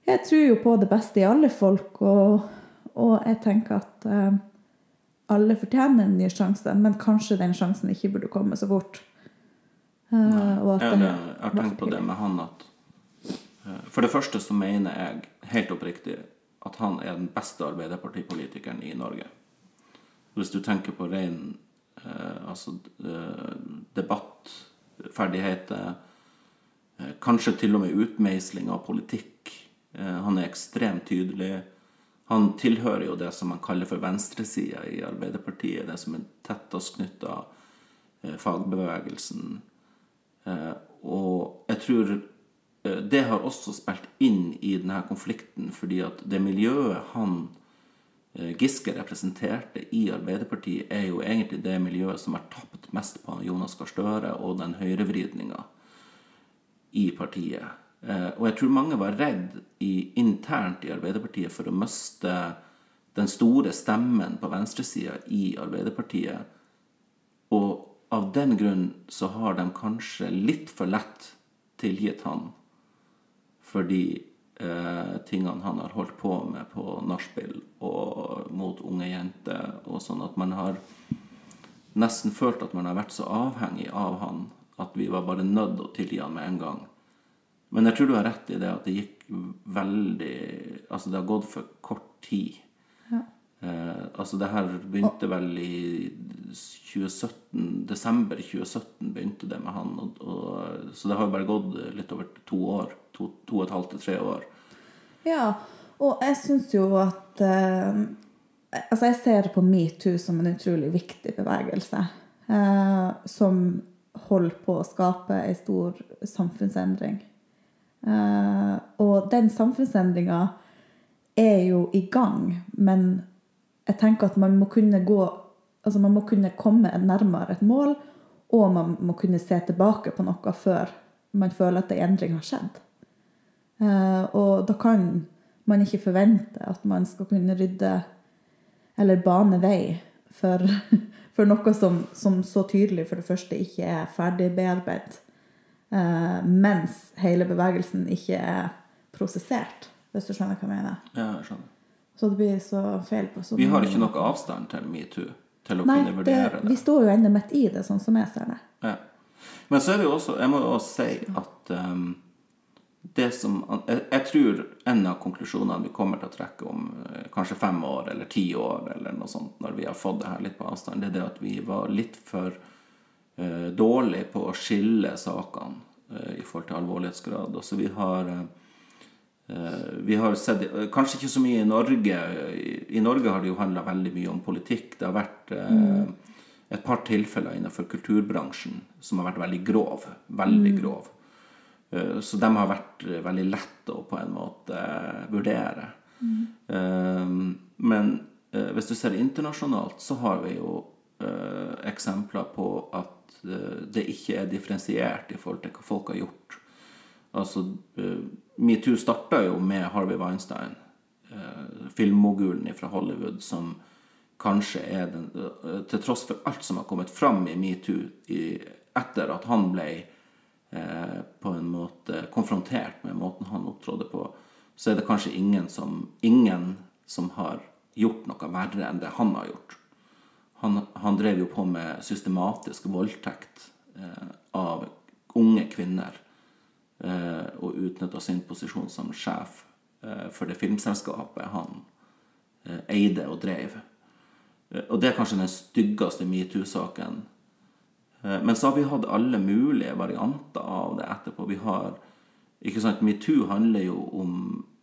Jeg tror jo på det beste i alle folk, og, og jeg tenker at eh, alle fortjener en ny sjanse, men kanskje den sjansen ikke burde komme så fort. Eh, og at Jeg, jeg, jeg har tenkt på det med han at eh, For det første så mener jeg helt oppriktig at han er den beste Arbeiderpartipolitikeren i Norge. Hvis du tenker på ren eh, altså, debatt, ferdigheter, eh, kanskje til og med utmeisling av politikk. Eh, han er ekstremt tydelig. Han tilhører jo det som man kaller for venstresida i Arbeiderpartiet, det som er tettest knytta eh, fagbevegelsen. Og jeg tror det har også spilt inn i denne konflikten, fordi at det miljøet han Giske representerte i Arbeiderpartiet, er jo egentlig det miljøet som har tapt mest på Jonas Gahr Støre og den høyrevridninga i partiet. Eh, og jeg tror mange var redd i, internt i Arbeiderpartiet for å miste den store stemmen på venstresida i Arbeiderpartiet Og av den grunn så har de kanskje litt for lett tilgitt han for de eh, tingene han har holdt på med på nachspiel og mot unge jenter, og sånn at man har nesten følt at man har vært så avhengig av han at vi var bare nødt å tilgi han med en gang. Men jeg tror du har rett i det at det gikk veldig Altså, det har gått for kort tid. Eh, altså, det her begynte vel i 2017 Desember 2017 begynte det med han. Og, og, så det har bare gått litt over to år. To, to og et halvt til tre år. Ja, og jeg syns jo at eh, Altså, jeg ser på metoo som en utrolig viktig bevegelse. Eh, som holder på å skape ei stor samfunnsendring. Eh, og den samfunnsendringa er jo i gang, men jeg tenker at man må kunne gå Altså man må kunne komme nærmere et mål, og man må kunne se tilbake på noe før man føler at en endring har skjedd. Eh, og da kan man ikke forvente at man skal kunne rydde eller bane vei for, for noe som, som, så tydelig for det første ikke er ferdig bearbeidet, eh, mens hele bevegelsen ikke er prosessert, hvis du skjønner hva jeg mener. Ja, jeg skjønner. Så det blir så feil på så Vi har ikke noe avstand til metoo til å Nei, kunne vurdere det. Nei, vi står jo ennå midt i det, sånn som jeg ser det. Ja. Men så er det jo også Jeg må jo også si at um, det som jeg, jeg tror en av konklusjonene vi kommer til å trekke om uh, kanskje fem år eller ti år, eller noe sånt, når vi har fått det her litt på avstand, det er det at vi var litt for uh, dårlige på å skille sakene uh, i forhold til alvorlighetsgrad. Og så vi har uh, vi har sett, Kanskje ikke så mye i Norge. I, Norge har det jo handla veldig mye om politikk. Det har vært mm. et par tilfeller innenfor kulturbransjen som har vært veldig grov. Veldig grov. Eh, så de har vært eh, veldig lette å på en måte eh, vurdere. Mm. men eh, hvis du ser internasjonalt, så har vi jo eh, eksempler på at eh, det ikke er differensiert i forhold til hva folk har gjort. Altså, eh, Metoo starta jo med Harvey Weinstein, eh, filmmogulen fra Hollywood, som kanskje er den eh, Til tross for alt som har kommet fram i metoo etter at han ble eh, på en måte konfrontert med måten han opptrådte på, så er det kanskje ingen som, ingen som har gjort noe verre enn det han har gjort. Han, han drev jo på med systematisk voldtekt eh, av unge kvinner og utnytta sin posisjon som sjef eh, for det filmselskapet han eh, eide og drev. Eh, og det er kanskje den styggeste metoo-saken. Eh, men så har vi hatt alle mulige varianter av det etterpå. Vi har ikke sant, Metoo handler jo om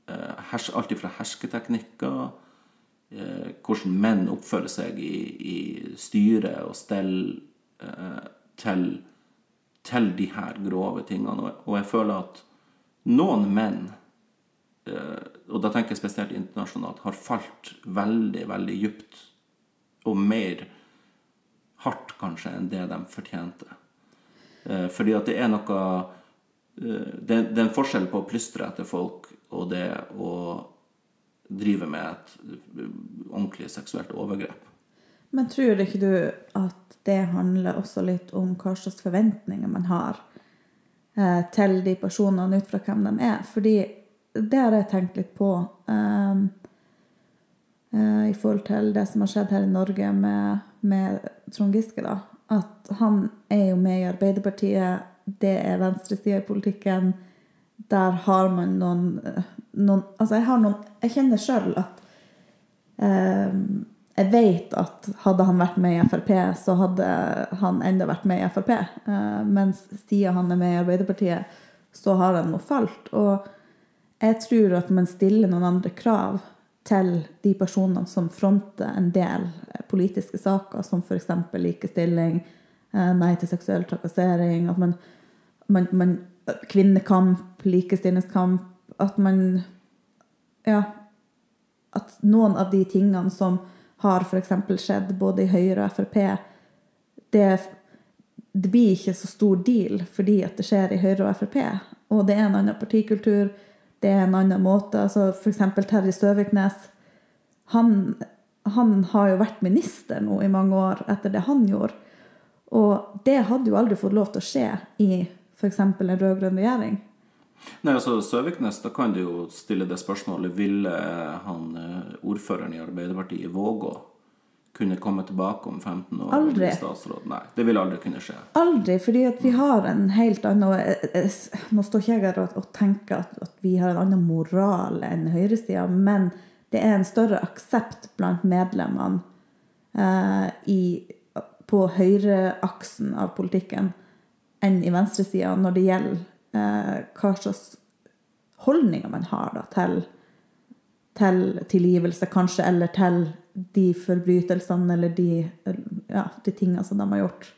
eh, alt fra hersketeknikker, eh, hvordan menn oppfører seg i, i styret og stell, eh, til, til de her grove tingene. Og, jeg føler at noen menn, eh, og da tenker jeg spesielt internasjonalt, har falt veldig, veldig djupt og mer hardt kanskje enn det de fortjente. Eh, fordi at det er noe eh, det, det er en forskjell på å plystre etter folk og det å drive med et ordentlig seksuelt overgrep. Men tror ikke du at det handler også litt om hva slags forventninger man har eh, til de personene ut fra hvem de er? Fordi det har jeg tenkt litt på eh, eh, i forhold til det som har skjedd her i Norge med, med Trond Giske. da. At han er jo med i Arbeiderpartiet, det er venstresida i politikken. Der har man noen, eh, noen Altså, jeg noen Jeg kjenner sjøl at eh, jeg vet at hadde han vært med i Frp, så hadde han enda vært med i Frp. Eh, mens siden han er med i Arbeiderpartiet, så har han nå falt. Og jeg tror at man stiller noen andre krav til de personene som fronter en del politiske saker, som f.eks. likestilling, eh, nei til seksuell trakassering, at man, man, man Kvinnekamp, likestillingskamp At man Ja. At noen av de tingene som har f.eks. skjedd både i Høyre og Frp, det, det blir ikke så stor deal fordi at det skjer i Høyre og Frp. Og det er en annen partikultur, det er en annen måte. Altså F.eks. Terje Støviknes. Han, han har jo vært minister nå i mange år etter det han gjorde. Og det hadde jo aldri fått lov til å skje i f.eks. en rød-grønn regjering. Nei, altså Søviknes, da kan du jo stille det spørsmålet Ville han eh, ordføreren i Arbeiderpartiet i Vågå kunne komme tilbake om 15 år? Aldri. Nei, det vil aldri kunne skje. Aldri, fordi at vi har en helt annen jeg- Nå står ikke jeg her og, tenker at, at vi har en annen moral enn høyresida, men det er en større aksept blant medlemmene eh, i, på høyreaksen av politikken enn i venstresida når det gjelder eh, hva slags holdninger man har da, til, til tilgivelse, kanskje, eller til de forbrytelsene eller de, ja, de tingene som de har gjort.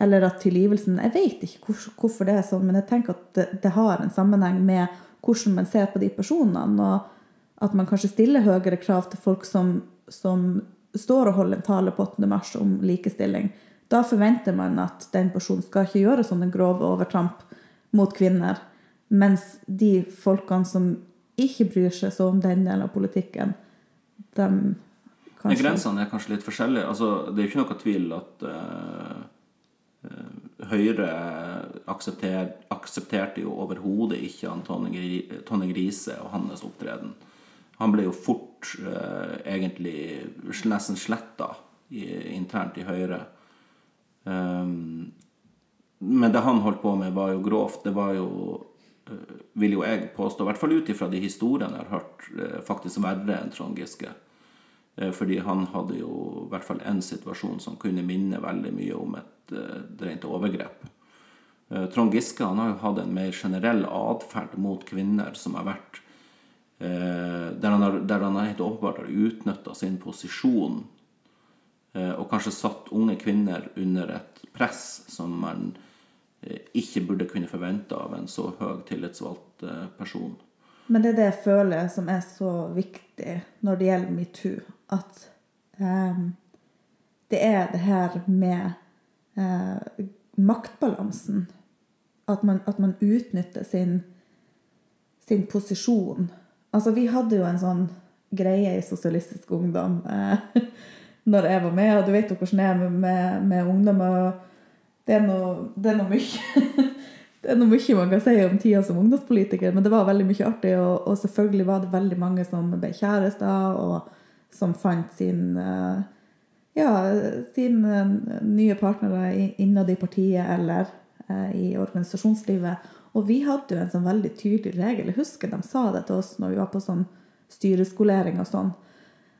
Eller at tilgivelsen Jeg vet ikke hvor, hvorfor det er sånn, men jeg tenker at det, det har en sammenheng med hvordan man ser på de personene, og at man kanskje stiller høyere krav til folk som, som står og holder en tale på 8. mars om likestilling. Da forventer man at den personen skal ikke gjøre sånne grove overtramp mot kvinner. Mens de folkene som ikke bryr seg så om den delen av politikken, de Men kanskje grensene er kanskje litt forskjellige. Altså, det er jo ikke noe tvil at uh, uh, Høyre aksepter, aksepterte jo overhodet ikke han Tonje Grise og hans opptreden. Han ble jo fort uh, egentlig nesten sletta internt i Høyre. Um, men det han holdt på med, var jo grovt. Det var jo, eh, vil jo jeg påstå, i hvert fall ut ifra de historiene jeg har hørt, eh, faktisk verre enn Trond Giske. Eh, Fordi han hadde jo i hvert fall én situasjon som kunne minne veldig mye om et rent overgrep. Trond Giske han har jo hatt en mer generell atferd mot kvinner som har vært Der han har, der han helt åpenbart har utnytta sin posisjon og kanskje satt unge kvinner under et press som man ikke burde kunne forvente av en så høy tillitsvalgt eh, person. Men det er det jeg føler som er så viktig når det gjelder metoo. At um, det er det her med uh, maktbalansen. At man, at man utnytter sin, sin posisjon. Altså, vi hadde jo en sånn greie i Sosialistisk Ungdom eh, når jeg var med, og du vet jo hvordan det er med, med, med ungdom. og det er noe, det er noe mye Det er noe mye man kan si om tida som ungdomspolitiker, men det var veldig mye artig. Og, og selvfølgelig var det veldig mange som ble kjærester, og som fant sin eh, ja, sine nye partnere innad i partiet eller eh, i organisasjonslivet. Og vi hadde jo en sånn veldig tydelig regel. Jeg husker de sa det til oss når vi var på sånn styreskolering og sånn,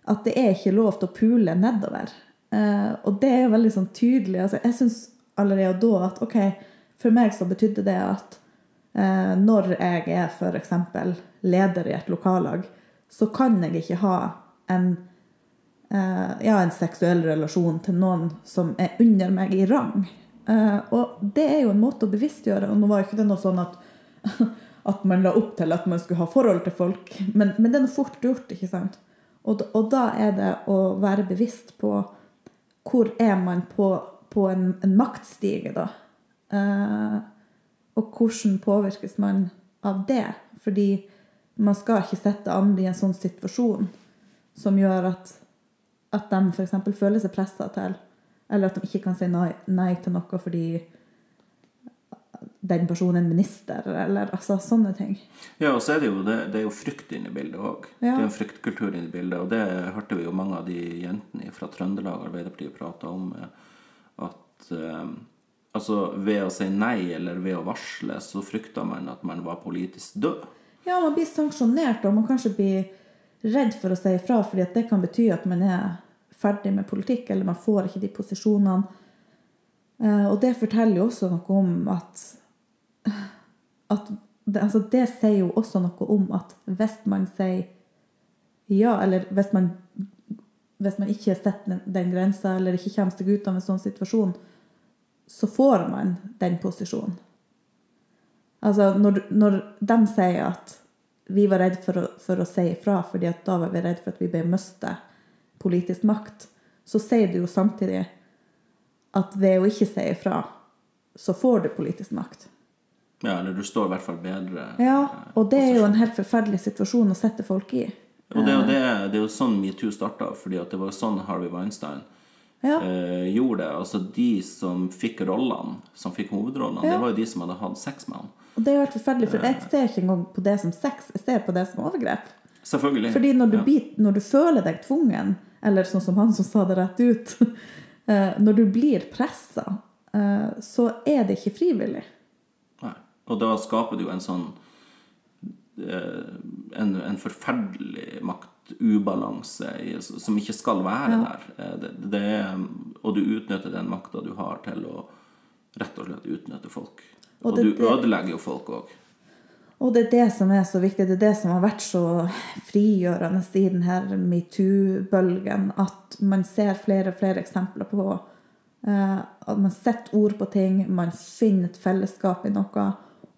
at det er ikke lov til å pule nedover. Eh, og det er jo veldig sånn tydelig. Altså, jeg syns allerede da at ok, for meg så betydde det at eh, når jeg er f.eks. leder i et lokallag, så kan jeg ikke ha en eh, ja, en seksuell relasjon til noen som er under meg i rang. Eh, og det er jo en måte å bevisstgjøre. Og nå var ikke det noe sånn at, at man la opp til at man skulle ha forhold til folk, men, men det er noe fort gjort, ikke sant? Og, og da er det å være bevisst på hvor er man på, på en, en maktstige, da? Uh, og hvordan påvirkes man av det? Fordi man skal ikke sette andre i en sånn situasjon som gjør at, at de f.eks. føler seg pressa til, eller at de ikke kan si nei, nei til noe fordi den personen er minister, eller altså sånne ting. Ja, og så er det jo, det, det er jo frykt inne i bildet òg. Ja. Det er en fryktkultur inne i bildet. Og det hørte vi jo mange av de jentene fra Trøndelag Arbeiderpartiet prata om. eh, At eh, altså ved å si nei eller ved å varsle, så frykta man at man var politisk død. Ja, man blir sanksjonert, og man kanskje blir redd for å si ifra, fordi at det kan bety at man er ferdig med politikk, eller man får ikke de posisjonene. Eh, Og det forteller jo også noe om at, at det, altså det sier jo også noe om at hvis man sier ja, eller hvis man, hvis man ikke setter den, grensa, eller ikke kommer seg ut av en sånn situasjon, så får man den posisjonen. Altså, når, når de sier at vi var redd for å, for å si ifra, fordi da var vi redd for at vi ble miste politisk makt, så sier du jo samtidig at ved å ikke si ifra, så får du politisk makt. Ja, eller du står i hvert fall bedre. Ja, eh, og det er jo en helt forferdelig situasjon å sette folk i. Og det, er jo det, det er jo sånn metoo starta, fordi det var sånn Harvey Weinstein Ja. eh, gjorde det. Altså de som fikk rollene, som fikk hovedrollene, Ja. det var jo de som hadde hatt sex med han. Og det er jo helt forferdelig, for jeg ser ikke engang på det som sex, jeg ser på det som overgrep. Selvfølgelig. Fordi når du, Ja. blir, når du føler deg tvungen, eller sånn som han som sa det rett ut eh, Når du blir pressa, så er det ikke frivillig. Nei. Og da skaper du jo en sånn eh, en, en forferdelig maktubalanse som ikke skal være der. Eh, Det, det og du utnytter den makta du har til å rett og slett utnytte folk. Og Og, det- du ødelegger jo folk òg. Og det er det som er så viktig. Det er det som har vært så frigjørende i denne metoo-bølgen. At man ser flere og flere eksempler på eh, at man setter ord på ting, man finner et fellesskap i noe,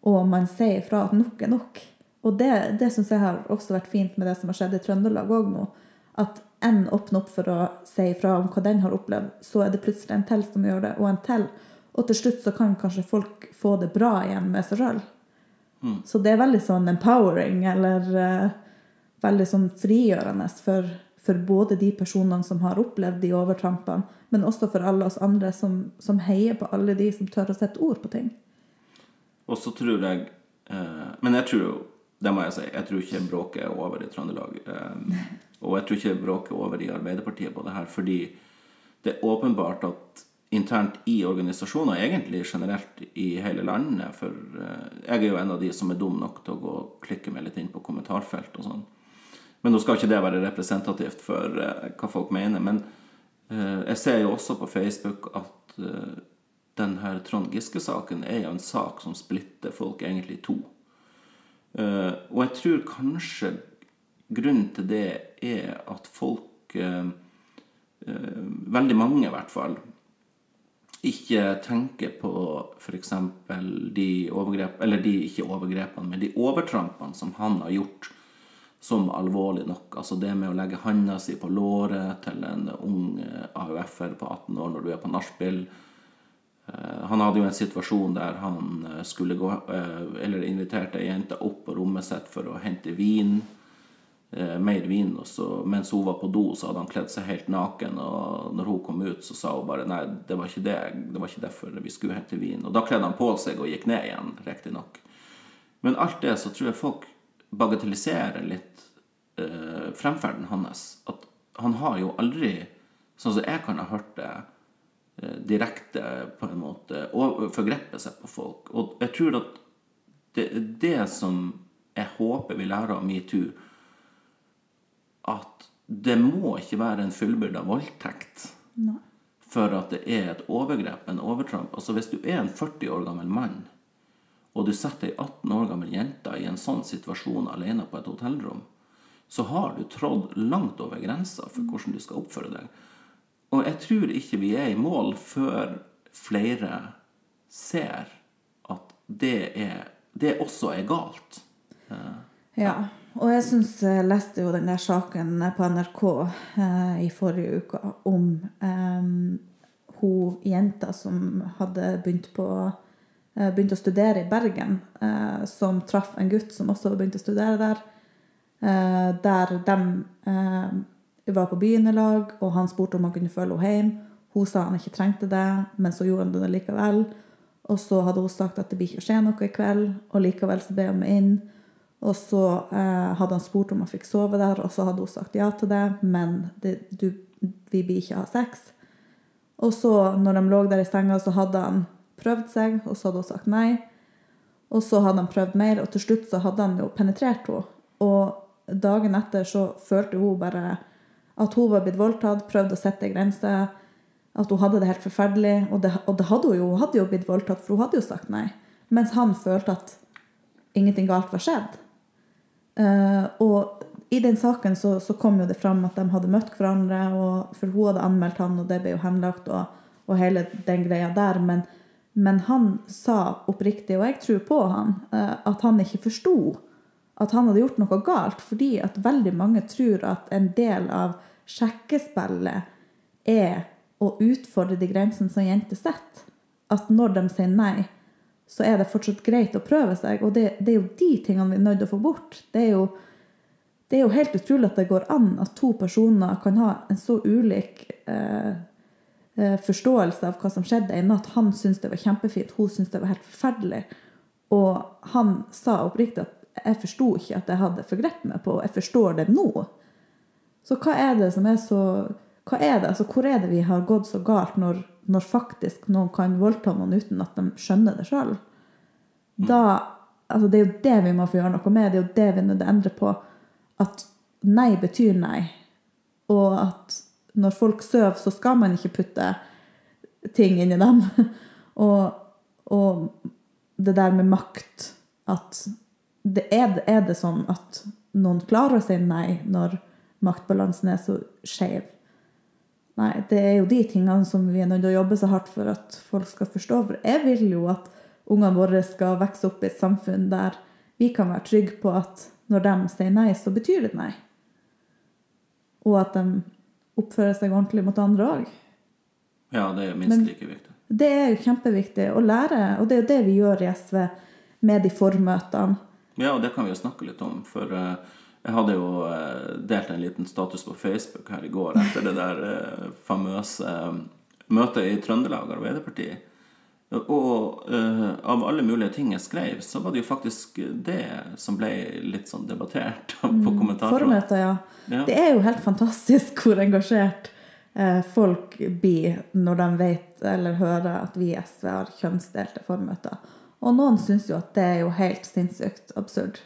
og man sier ifra at nok er nok. Og det, det syns jeg har også vært fint med det som har skjedd i Trøndelag òg nå. At en åpner opp for å si ifra om hva den har opplevd, så er det plutselig en til som gjør det, og en til. Og til slutt så kan kanskje folk få det bra igjen med seg sjøl. Så det er veldig sånn empowering, eller uh, veldig sånn frigjørende for, for både de personene som har opplevd de overtrampene, men også for alle oss andre som, som heier på alle de som tør å sette ord på ting. Og så tror jeg uh, Men jeg tror jo, det må jeg si, jeg tror ikke bråket er over i Trøndelag. Eh, og jeg tror ikke bråket er over i Arbeiderpartiet på det her, fordi det er åpenbart at internt i organisasjoner, egentlig generelt i hele landet For eh, jeg er jo en av de som er dum nok til å gå og klikke meg litt inn på kommentarfelt og sånn. Men nå skal ikke det være representativt for eh, hva folk mener. Men eh, jeg ser jo også på Facebook at den her Trond Giske-saken er jo en sak som splitter folk egentlig i to. Eh, og jeg tror kanskje grunnen til det er at folk eh, eh, Veldig mange, i hvert fall ikke tenker på f.eks. de overgrep Eller de, ikke overgrepene, men de overtrampene som han har gjort som alvorlig nok. Altså det med å legge handa si på låret til en ung AUF-er på 18 år når du er på nachspiel. Eh, Han hadde jo en situasjon der han eh, skulle gå eh, Eller inviterte ei jente opp på rommet sitt for å hente vin. Mer vin. Og mens hun var på do, så hadde han kledd seg helt naken. Og når hun kom ut, så sa hun bare nei, det var ikke det. Det var ikke derfor vi skulle hente vin. Og da kledde han på seg og gikk ned igjen, riktignok. Men alt det så tror jeg folk bagatelliserer litt eh, fremferden hans. At han har jo aldri, sånn som jeg kan ha hørt det, direkte på en måte og forgrepet seg på folk. Og jeg tror at det er det som jeg håper vi lærer av metoo, at det må ikke være en fullbyrda voldtekt for at det er et overgrep, en overtramp. Altså Hvis du er en 40 år gammel mann, og du setter ei 18 år gammel jente i en sånn situasjon alene på et hotellrom, så har du trådd langt over grensa for hvordan du skal oppføre deg. Og jeg tror ikke vi er i mål før flere ser at det, er, det også er galt. Ja, og jeg syns jeg leste jo den der saken på NRK eh, i forrige uke om eh, hun jenta som hadde begynt på eh, å studere i Bergen, eh, som traff en gutt som også begynte å studere der. Eh, der de eh, var på byen i lag, og han spurte om han kunne følge henne hjem. Hun sa han ikke trengte det, men så gjorde han det likevel. Og så hadde hun sagt at det blir ikke å skje noe i kveld, og likevel så ble han med inn. Og så eh, hadde han spurt om han fikk sove der, og så hadde hun sagt ja til det, men det, du, vi blir ikke ha sex. Og så, når de lå der i senga, så hadde han prøvd seg, og så hadde hun sagt nei. Og så hadde han prøvd mer, og til slutt så hadde han jo penetrert henne. Og dagen etter så følte hun bare at hun var blitt voldtatt, prøvde å sette grenser. At hun hadde det helt forferdelig. Og det, og det hadde hun jo. Hun hadde jo blitt voldtatt, for hun hadde jo sagt nei. Mens han følte at ingenting galt var skjedd. Uh, og i den saken så, så kom jo det fram at de hadde møtt hverandre, og, for hun hadde anmeldt han, og det ble jo henlagt, og, og hele den greia der. Men, men han sa oppriktig, og jeg tror på han, uh, at han ikke forsto at han hadde gjort noe galt, fordi at veldig mange tror at en del av sjekkespillet er å utfordre de grensene som jenter setter. At når de sier nei, så er det fortsatt greit å prøve seg. Og det, det er jo de tingene vi er nødt til å få bort. Det er, jo, det er jo helt utrolig at det går an at to personer kan ha en så ulik eh, eh, forståelse av hva som skjedde i natt. Han syntes det var kjempefint, hun syntes det var helt forferdelig. Og han sa oppriktig at jeg forsto ikke at jeg hadde forgrepet meg på, jeg forstår det nå. Så hva er det som er så hva er det, altså Hvor er det vi har gått så galt når, når faktisk noen kan voldta noen uten at de skjønner det sjøl? Da altså Det er jo det vi må få gjøre noe med. Det er jo det vi nødt til å endre på. At nei betyr nei. Og at når folk sover, så skal man ikke putte ting inni dem. og, og det der med makt At det er, er, det sånn at noen klarer å si nei når maktbalansen er så skeiv? Nei, det er jo de tingene som vi er nødt til å jobbe så hardt for at folk skal forstå. For jeg vil jo at ungene våre skal vokse opp i et samfunn der vi kan være trygge på at når de sier nei, så betyr det nei. Og at de oppfører seg ordentlig mot andre òg. Ja, det er minst Men like viktig. Det er jo kjempeviktig å lære, og det er jo det vi gjør i SV med de formøtene. Ja, og det kan vi jo snakke litt om. For uh, jeg hadde jo uh, delt en liten status på Facebook her i går etter det der uh, famøse møtet i Trøndelag Arbeiderparti. Og av alle mulige ting jeg skrev, så var det jo faktisk det som ble litt sånn debattert på mm, kommentarer. Formøter, ja. ja. Det er jo helt fantastisk hvor engasjert folk blir når de vet eller hører at vi i SV har kjønnsdelte formøter. Og noen syns jo at det er jo helt sinnssykt absurd.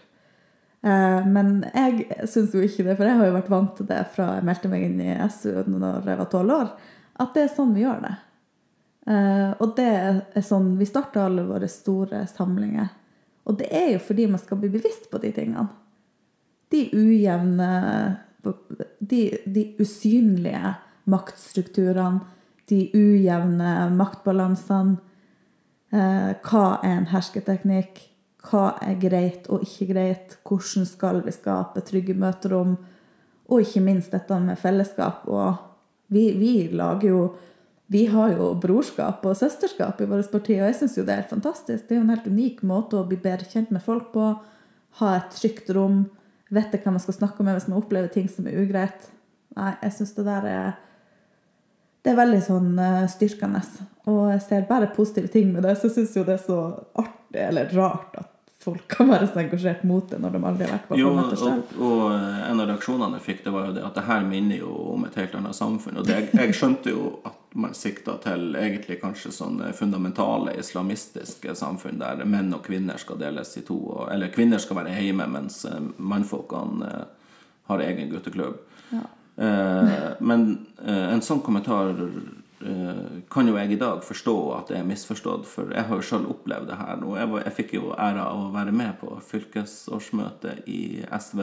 Uh, men jeg syns jo ikke det, for jeg har jo vært vant til det fra jeg meldte meg inn i SU når jeg var tolv år, at det er sånn vi gjør det. Uh, og det er sånn Vi starter alle våre store samlinger. Og det er jo fordi man skal bli bevisst på de tingene. De ujevne De, de usynlige maktstrukturene. De ujevne maktbalansene. Uh, hva er en hersketeknikk? Hva er greit og ikke greit? Hvordan skal vi skape trygge møterom? Og ikke minst dette med fellesskap. Og vi, vi lager jo vi har jo brorskap og søsterskap i vårt parti, og jeg syns jo det er fantastisk. Det er jo en helt unik måte å bli bedre kjent med folk på. Ha et trygt rom. Vite hva man skal snakke med hvis man opplever ting som er ugreit. Nei, jeg syns det der er Det er veldig sånn uh, styrkende. Og jeg ser bare positive ting med det, så jeg syns jo det er så artig eller rart at folk kan være så engasjert mot det når de aldri har vært på jo, og, og, en av reaksjonene jeg fikk, det var jo det at det her minner jo om et helt annet samfunn. Og det, jeg skjønte jo at man sikta til egentlig kanskje sånne fundamentale islamistiske samfunn der menn og kvinner skal deles i to. Eller kvinner skal være hjemme, mens eh, mannfolkene eh, har egen gutteklubb. Ja. Eh, men en sånn kommentar kan jo jeg i dag forstå at det er misforstått, for jeg har jo sjøl opplevd det her. nå. jeg, var, jeg fikk jo æra av å være med på fylkesårsmøtet i SV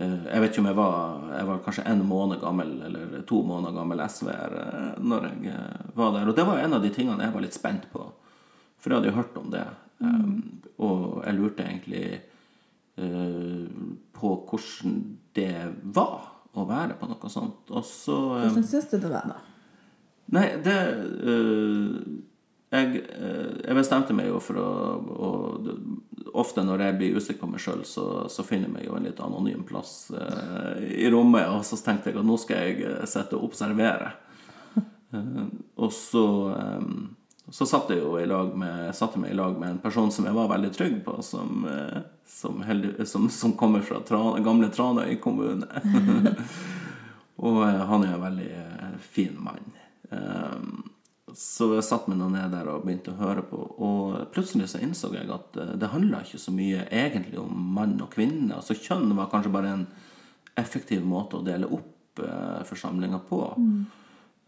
Eh, jeg vet ikke om jeg var Jeg var kanskje en måned gammel eller to måneder gammel SV-er eh, når jeg eh, var der. Og det var en av de tingene jeg var litt spent på. For jeg hadde jo hørt om det. Mm. og jeg lurte egentlig på hvordan det var å være på noe sånt. Og så Hvordan syns du det var, da? Nei, det jeg, jeg, bestemte meg jo for å, å ofte når jeg blir usikker på meg sjøl, så, så, finner jeg meg jo en litt anonym plass eh, i rommet. Og så tenkte jeg at nå skal jeg eh, sitte og observere. Eh, og så, eh, så satt jeg jo i lag med, satte meg i lag med en person som jeg var veldig trygg på, som, eh, som, heldig, som, som kommer fra Tran, gamle Tranøy kommune. og eh, han er en veldig fin mann. Um, så jeg satte meg nå ned der og begynte å høre på. Og plutselig så innså jeg at eh, det handla ikke så mye egentlig om mann og kvinne. Altså Kjønn var kanskje bare en effektiv måte å dele opp eh, forsamlinga på. Mm.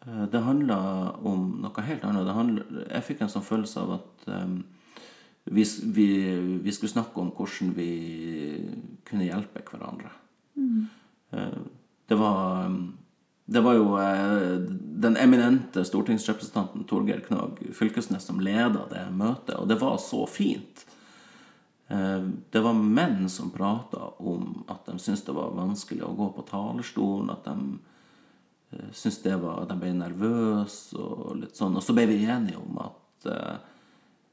Eh, det handla om noe helt annet. Handlet, jeg fikk en sånn følelse av at um, vi, vi, vi, skulle snakke om hvordan vi kunne hjelpe hverandre. Mm. Det var um, det var jo eh, den eminente stortingsrepresentanten Torgeir Knag Fylkesnes som leda det møtet, og det var så fint. Eh, det var menn som prata om at de syntes det var vanskelig å gå på talerstolen, at de eh, syntes det var at De ble nervøse og litt sånn. Og så ble vi enige om at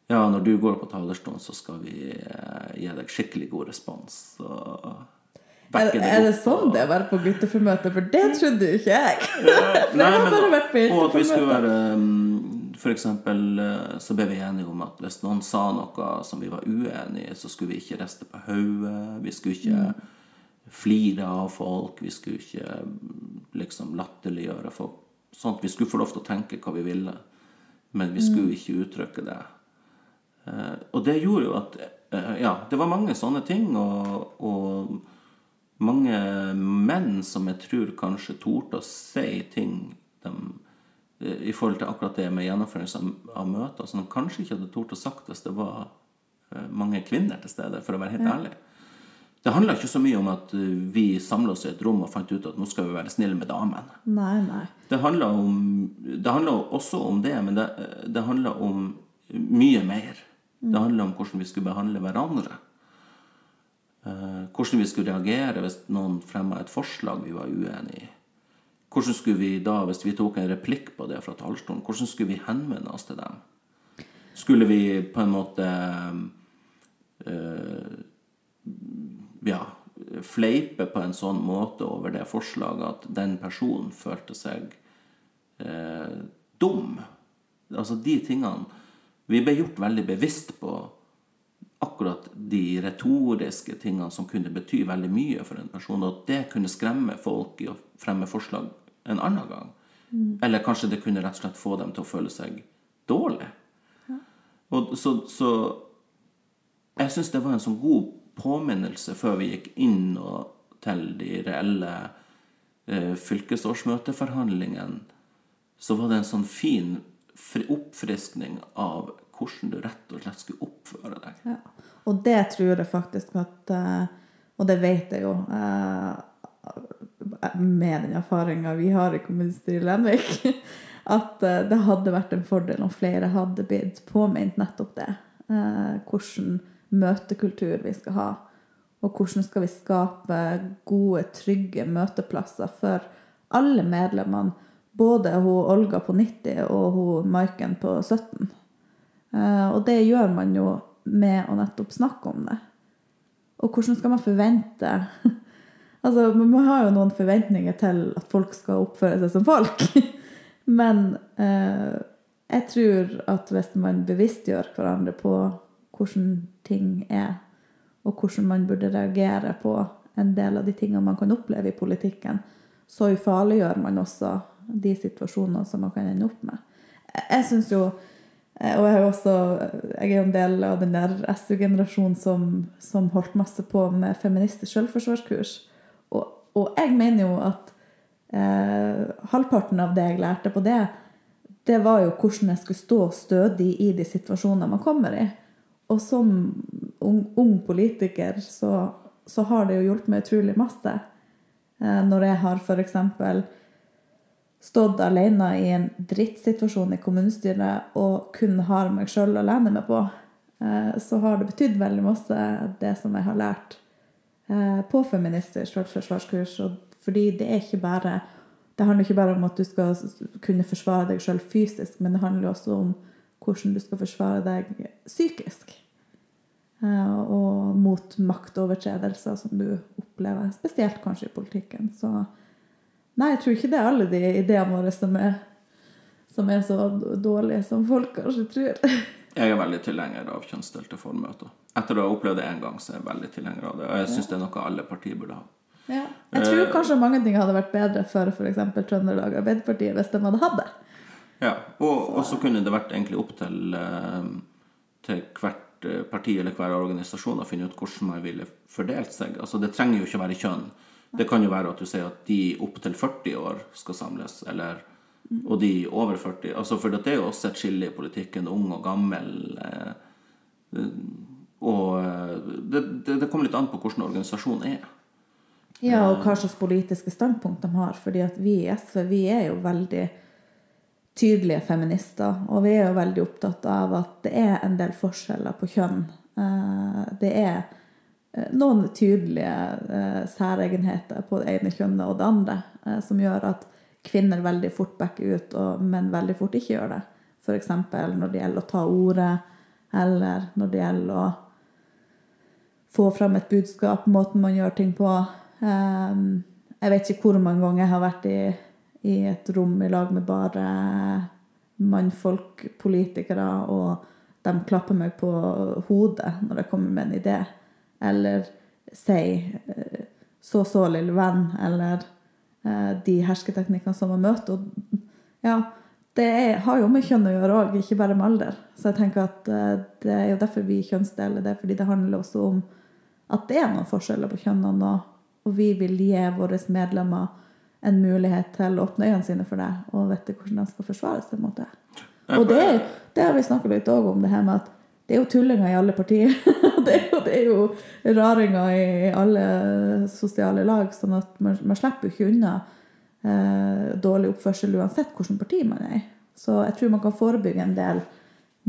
ja, når du går på talerstolen, så skal vi gi deg skikkelig god respons. Og Er, er det sånn det er å være på gutteformøte? For det trodde jo ikke jeg. Nei, har men, og at vi skulle være um, eksempel eh, så ble vi enige om at hvis noen sa noe som vi var uenige i, så skulle vi ikke riste på hodet. Vi skulle ikke flire av folk. Vi skulle ikke mm, liksom latterliggjøre folk. Sånt. Vi skulle få lov til å tenke hva vi ville, men vi skulle ikke uttrykke det. Eh, og det gjorde jo at eh, Ja, det var mange sånne ting, og, og mange menn som jeg tror kanskje torde å si ting de, eh, i forhold til akkurat det med gjennomføring av, møter, som de kanskje ikke hadde tort å sagt hvis det var eh, mange kvinner til stede, for å være helt ærlig. Det handla ikke så mye om at eh, vi samla oss i et rom og fant ut at nå skal vi være snille med damene. Nei, nei. Det handler, om, det handler også om det, men det, det handler om mye mer. Det handler om hvordan vi skulle behandle hverandre. Eh, hvordan vi skulle reagere hvis noen fremma et forslag vi var uenig i. Hvordan skulle vi da, hvis vi tok en replikk på det fra talerstolen, hvordan skulle vi henvende oss til dem? Skulle vi på en måte øh, ja, fleipe på en sånn måte over det forslaget at den personen følte seg øh, dum. Altså de tingene Vi ble gjort veldig bevisst på akkurat de retoriske tingene som kunne bety veldig mye for en person, og at det kunne skremme folk i å fremme forslag en annen gang. Eller kanskje det kunne rett og slett få dem til å føle seg dårlig. Og så, så jeg syns det var en sånn god påminnelse før vi gikk inn til de reelle eh, fylkesårsmøteforhandlingene. Så var det en sånn fin oppfriskning av hvordan du rett og slett skulle oppføre deg. Ja. Og det tror jeg faktisk at eh, Og det vet jeg jo eh, med den erfaringa vi har i kommunestyret i Lenvik, at eh, det hadde vært en fordel om flere hadde blitt påminnet nettopp det. Hvordan møtekultur vi skal ha. Og hvordan skal vi skape gode, trygge møteplasser for alle medlemmene. Både hun Olga på 90 og hun Maiken på 17. Eh, og det gjør man jo med å nettopp snakke om det. Og hvordan skal man forvente Altså, Man har jo noen forventninger til at folk skal oppføre seg som folk. Men eh, jeg tror at hvis man bevisstgjør hverandre på hvordan ting er, og hvordan man burde reagere på en del av de tingene man kan oppleve i politikken, så ufarliggjør man også de situasjonene som man kan ende opp med. Jeg- synes jo Og jeg også jeg er jo en del av den der SU-generasjonen som, som holdt masse på med feministisk selvforsvarskurs. Og, og jeg mener jo at eh, halvparten av det jeg lærte på det, det var jo hvordan jeg skulle stå stødig i de situasjonene man kommer i. Og som ung, ung politiker så, så har det jo hjulpet meg utrolig masse. Eh, når jeg har for eksempel stått alene i en drittsituasjon i kommunestyret og kun har meg sjøl å lene meg på, eh, så har det betydd veldig masse det som jeg har lært eh, på feministisk selvforsvarskurs. Fordi det er ikke bare det handler ikke bare om at du skal kunne forsvare deg sjøl fysisk, men det handler også om hvordan du skal forsvare deg psykisk. Eh, Og mot maktovertredelser som du opplever, spesielt kanskje i politikken. Så Nei, jeg tror ikke det er alle de ideene våre som er, som er så dårlige som folk kanskje tror. Jeg er veldig tilhenger av kjønnsdelte formøter. Etter å ha opplevd det én gang, så er jeg veldig tilhenger av det. Og jeg syns det er noe alle partier burde ha. Ja. Jeg tror kanskje mange ting hadde vært bedre for f.eks. Trøndelag Arbeiderparti hvis de hadde hatt det. Ja, og, og så kunne det vært egentlig opp til, eh, til hvert eh, parti eller hver organisasjon å finne ut hvordan man ville fordelt seg. Altså Det trenger jo ikke å være kjønn. Det kan jo være at du sier at de opp til 40 år skal samles, eller, og de over 40. Altså For det er jo også et skille i politikken, ung og gammel. eh, Og eh, det, det, det kommer litt an på hvordan organisasjonen er. Ja, og hva slags politiske standpunkt de har. fordi at vi i SV vi er jo veldig tydelige feminister. Og vi er jo veldig opptatt av at det er en del forskjeller på kjønn. Eh, Det er eh, noen tydelige eh, særegenheter på det ene kjønnet og det andre eh, som gjør at kvinner veldig fort backer ut, og menn veldig fort ikke gjør det. F.eks. når det gjelder å ta ordet, eller når det gjelder å få fram et budskap, måten man gjør ting på. Um, jeg vet ikke hvor mange ganger jeg har vært i, i et rom i lag med bare mannfolk, politikere, og de klapper meg på hodet når jeg kommer med en idé. Eller sier eh, 'så så, lille venn', eller eh, de hersketeknikkene som man møter. Og ja, det er, har jo med kjønn å gjøre òg, ikke bare med alder. Så jeg tenker at eh, det er jo derfor vi kjønnsdeler det, fordi det handler også om at det er noen forskjeller på kjønnene, og vi vil gi våre medlemmer en mulighet til å åpne øynene sine for det og vite hvordan de skal forsvare seg mot det. Og det, det har vi snakka litt òg om, det her med at det er jo tullinger i alle partier. det, er jo, det er jo raringer i alle sosiale lag, sånn at man, man slipper jo ikke unna eh, dårlig oppførsel uansett hvilket parti man er i. Så jeg tror man kan forebygge en del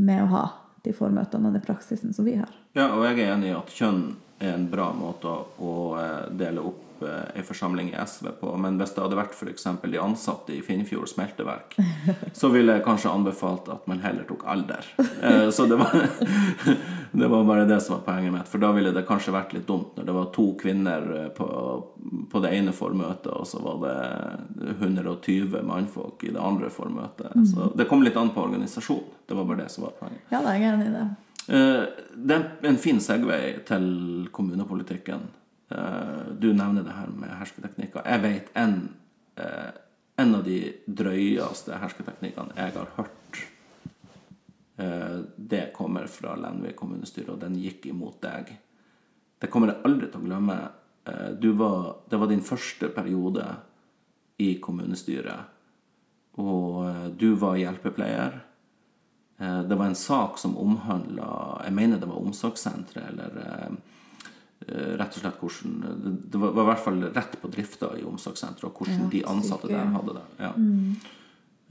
med å ha de formøtene og den praksisen som vi har. Ja, og jeg er enig i at kjønn er en bra måte å eh, dele opp en eh, forsamling i SV på. Men hvis det hadde vært f.eks. de ansatte i Finnfjord smelteverk, så ville jeg kanskje anbefalt at man heller tok alder. Eh, så det var, det var bare det som var poenget mitt. For da ville det kanskje vært litt dumt når det var to kvinner eh, på, på det ene formøtet, og så var det 120 mannfolk i det andre formøtet. Mm. Så det kom litt an på organisasjon. Det var bare det som var poenget. Ja, det er jeg enig i det. Det er en fin segway til kommunepolitikken. Eh, du nevner det her med hersketeknikker. Jeg vet en, eh, en av de drøyeste hersketeknikkene jeg har hørt. Eh, det kommer fra Lenvik kommunestyre, og den gikk imot deg. Det kommer jeg aldri til å glemme. Var, det var din første periode i kommunestyret, og du var hjelpepleier. Det var en sak som omhandla Jeg mener det var omsorgssenteret eller Eh, rett og slett hvordan Det var, i hvert fall rett på drifta i omsorgssenteret, og hvordan ja, de ansatte der hadde det. Ja. Mm.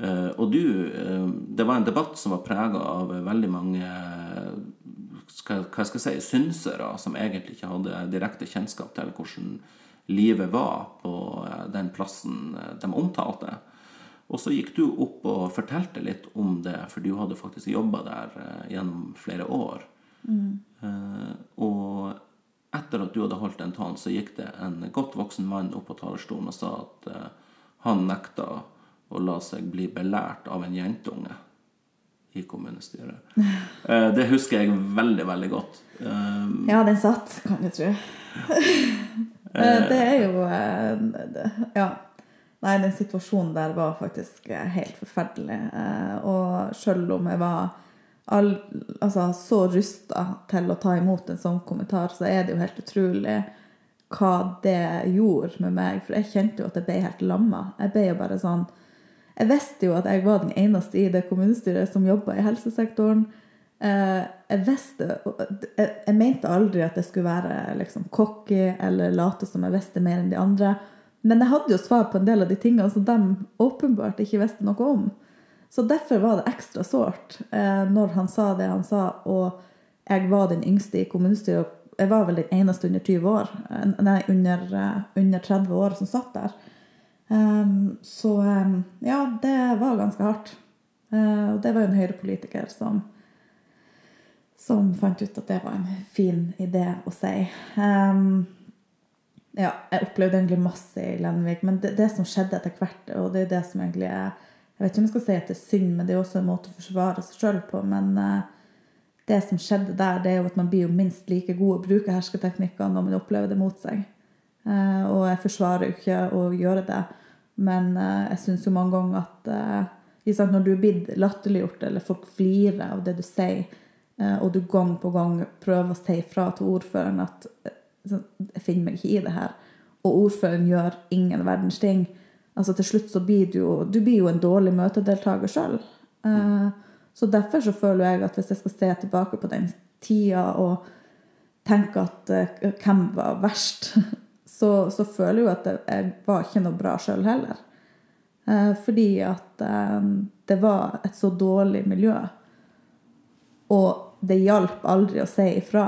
Uh, og du uh, Det var en debatt som var prega av veldig mange skal, hva skal jeg si, synsere som egentlig ikke hadde direkte kjennskap til hvordan livet var på uh, den plassen de omtalte. Og så gikk du opp og fortalte litt om det, for du hadde faktisk jobba der gjennom flere år. Mm. og etter at du hadde holdt den talen, så gikk det en godt voksen mann opp på talerstolen og sa at han nekta å la seg bli belært av en jentunge i kommunestyret. Uh, det husker jeg veldig, veldig godt. Um, ja, den satt, kan du tro. det er jo Ja. Nei, den situasjonen der var faktisk helt forferdelig. Og sjøl om jeg var all, altså, så rusta til å ta imot en sånn kommentar, så er det jo helt utrolig hva det gjorde med meg. For jeg kjente jo at jeg ble helt lamma. Jeg ble jo bare sånn Jeg visste jo at jeg var den eneste i det kommunestyret som jobba i helsesektoren. Eh, jeg visste Jeg mente aldri at jeg skulle være liksom cocky eller late som jeg visste mer enn de andre. Men jeg hadde jo svar på en del av de tingene som de åpenbart ikke visste noe om. Så derfor var det ekstra sårt eh, når han sa det han sa, og jeg var den yngste i kommunestyret. Jeg var vel den eneste under 20 år, eh, nei, under, under 30 år som satt der. Um, så um, ja, det var ganske hardt. Uh, og det var jo en høyrepolitiker som som fant ut at det var en fin idé å si. Um, ja, jeg opplevde egentlig masse i Lenvik, men det, det som skjedde etter hvert, og det er det som egentlig er jeg vet ikke om jeg skal si at det er synd, men det er også en måte å forsvare seg sjøl på. Men uh, det som skjedde der, det er jo at man blir jo minst like god å bruke hersketeknikker når man opplever det mot seg. Uh, og jeg forsvarer jo ikke å gjøre det, men uh, jeg syns jo mange ganger at når du er blitt latterliggjort, eller folk flirer av det du sier, og du gang på gang prøver å si fra til ordføreren at jeg finner meg ikke i det her, og ordføreren gjør ingen verdens ting, altså til slutt så blir du jo Du blir jo en dårlig møtedeltaker sjøl. Eh, så derfor så føler jeg at hvis jeg skal se tilbake på den tida og tenke at hvem var verst, så, så, føler jeg jo at jeg, jeg var ikke noe bra sjøl heller. Eh, fordi at det var et så dårlig miljø. Og det hjalp aldri å si ifra.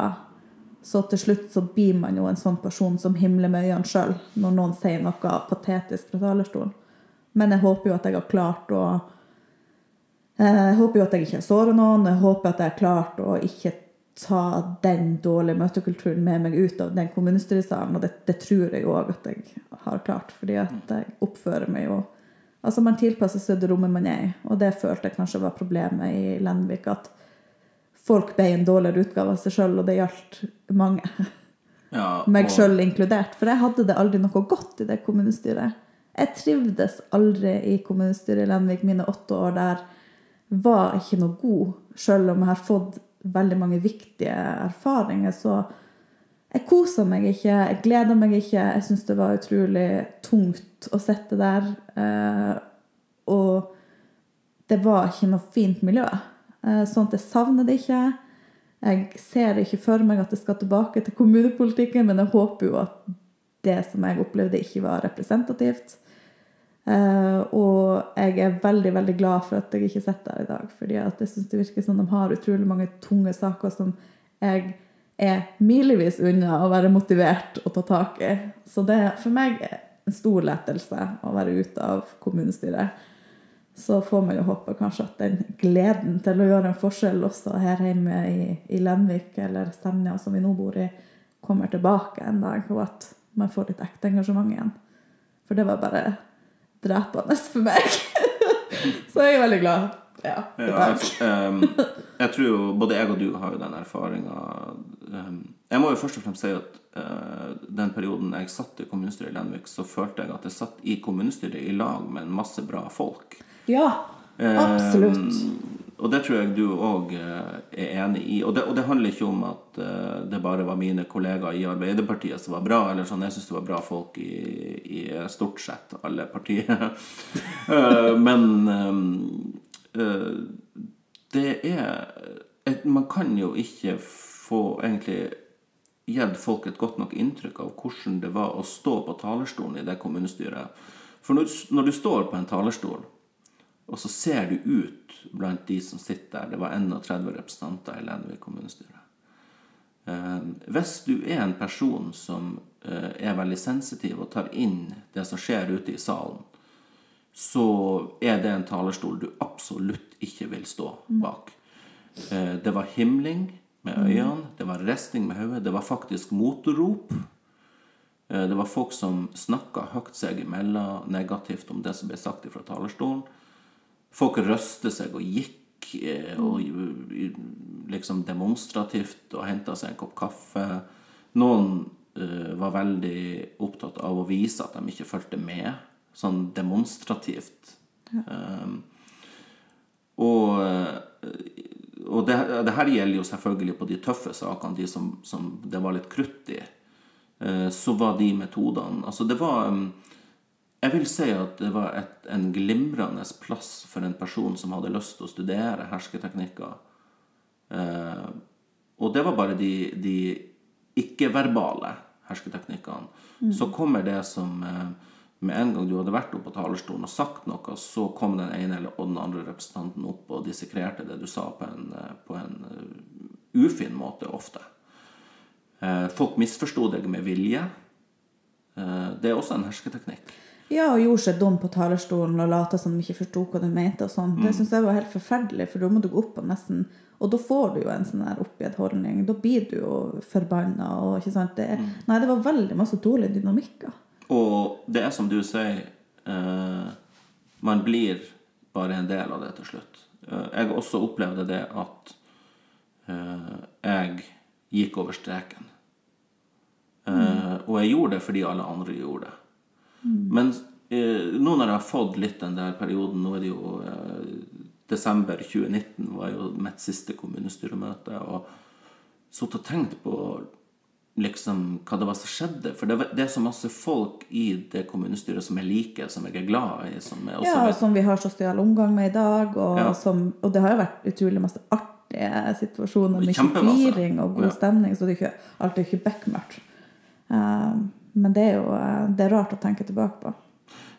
Så til slutt så blir man jo en sånn person som himler med øynene sjøl når noen sier noe patetisk fra talerstolen. Men jeg håper jo at jeg har klart å Jeg håper jo at jeg ikke har såret noen. Jeg håper at jeg har klart å ikke ta den dårlige møtekulturen med meg ut av den kommunestyresalen. Og det, det tror jeg òg at jeg har klart, fordi at jeg oppfører meg jo Altså Man tilpasser seg det rommet man er i, og det følte jeg kanskje var problemet i Lenvik. At folk ble en dårligere utgave av seg sjøl, og det gjaldt mange. Ja, meg og- sjøl inkludert. For jeg hadde det aldri noe godt i det kommunestyret. Jeg trivdes aldri i kommunestyret i Lenvik. Mine åtte år der var ikke noe god, sjøl om jeg har fått veldig mange viktige erfaringer. Så jeg koser meg ikke, jeg gleder meg ikke. Jeg syns det var utrolig tungt å sitte der. Eh, og det var ikke noe fint miljø. Eh, sånn at jeg savner det ikke. Jeg ser ikke for meg at jeg skal tilbake til kommunepolitikken, men jeg håper jo at det som jeg opplevde, ikke var representativt. Eh, og jeg er veldig veldig glad for at jeg ikke sitter der i dag. fordi jeg synes det virker som de har utrolig mange tunge saker som jeg er milevis unna å være motivert og ta tak i. Så det er for meg en stor lettelse å være ute av kommunestyret. Så får man jo håpe kanskje at den gleden til å gjøre en forskjell også her hjemme i, i Lenvik eller Senja, som vi nå bor i, kommer tilbake en dag, og at man får litt ekte engasjement igjen. For det var bare drepende for meg. Så jeg er veldig glad. Ja, Ja, jeg, um, jeg tror jo både jeg og du har jo den erfaringa Jeg må jo først og fremst si at uh, den perioden jeg satt i kommunestyret i Lenvik, så følte jeg at jeg satt i kommunestyret i lag med en masse bra folk. Ja, absolutt. Eh, og det tror jeg du òg er enig i. Og det, og det handler ikke om at eh, det bare var mine kollegaer i Arbeiderpartiet som var bra. eller sånn, Jeg syns det var bra folk i, i stort sett alle partier. Eh, men eh, eh, det er et, Man kan jo ikke få egentlig gitt folk et godt nok inntrykk av hvordan det var å stå på talerstolen i det kommunestyret. For når, når du står på en talerstol og så ser du ut blant de som sitter der. Det var 31 representanter i Lenvik kommunestyre. Eh, hvis du er en person som eh, er veldig sensitiv og tar inn det som skjer ute i salen, så er det en talerstol du absolutt ikke vil stå bak. Eh, det var himling med øynene, det var risting med hodet, det var faktisk motorrop. Det var folk som snakka høyt seg imellom negativt om det som ble sagt fra talerstolen. Folk røste seg og gikk eh, og eh, liksom demonstrativt og henta seg en kopp kaffe. Noen eh, var veldig opptatt av å vise at de ikke fulgte med, sånn demonstrativt. Um, og eh, og det, det her gjelder jo selvfølgelig på de tøffe sakene, de som, som det var litt krutt i. Eh, Så var de metodene Altså, det var um, Jeg vil si at det var et, en glimrende plass for en person som hadde lyst til å studere hersketeknikker. Eh, Og det var bare de, de ikke-verbale hersketeknikkene. Så kommer det som eh, med en gang du hadde vært oppe på talerstolen og sagt noe, så kom den ene eller den andre representanten opp og dissekrerte det du sa, på en, eh, på en eh, ufin måte ofte. Eh, Folk misforsto deg med vilje. Eh, Det er også en hersketeknikk. Ja, og gjorde seg dum på talerstolen og lata som de ikke forsto hva du mente. og sånn. Det syns jeg var helt forferdelig, for da må du gå opp og nesten Og da får du jo en sånn der oppgitt holdning. Da blir du jo forbanna. Og, ikke sant? Det, Nei, det var veldig masse dårlige dynamikker. Og det er som du sier, eh, man blir bare en del av det til slutt. Eh, jeg også opplevde det at eh, jeg gikk over streken. Eh, og jeg gjorde det fordi alle andre gjorde det. Men eh, nå når jeg har fått litt den der perioden Nå er det jo eh, Desember 2019 var jo mitt siste kommunestyremøte. Og satt og tenkt på liksom hva det var som skjedde. For det, var- det er så masse folk i det kommunestyret som jeg liker, som jeg er glad i. Som jeg Ja, og Som vi har sosial omgang med i dag. Og, Ja. som, og det har jo vært utrolig masse artige situasjoner med Kjempemasse. fliring og god stemning. Så det er ikke, alt er ikke bekmørkt. Men det er jo eh, det er rart å tenke tilbake på.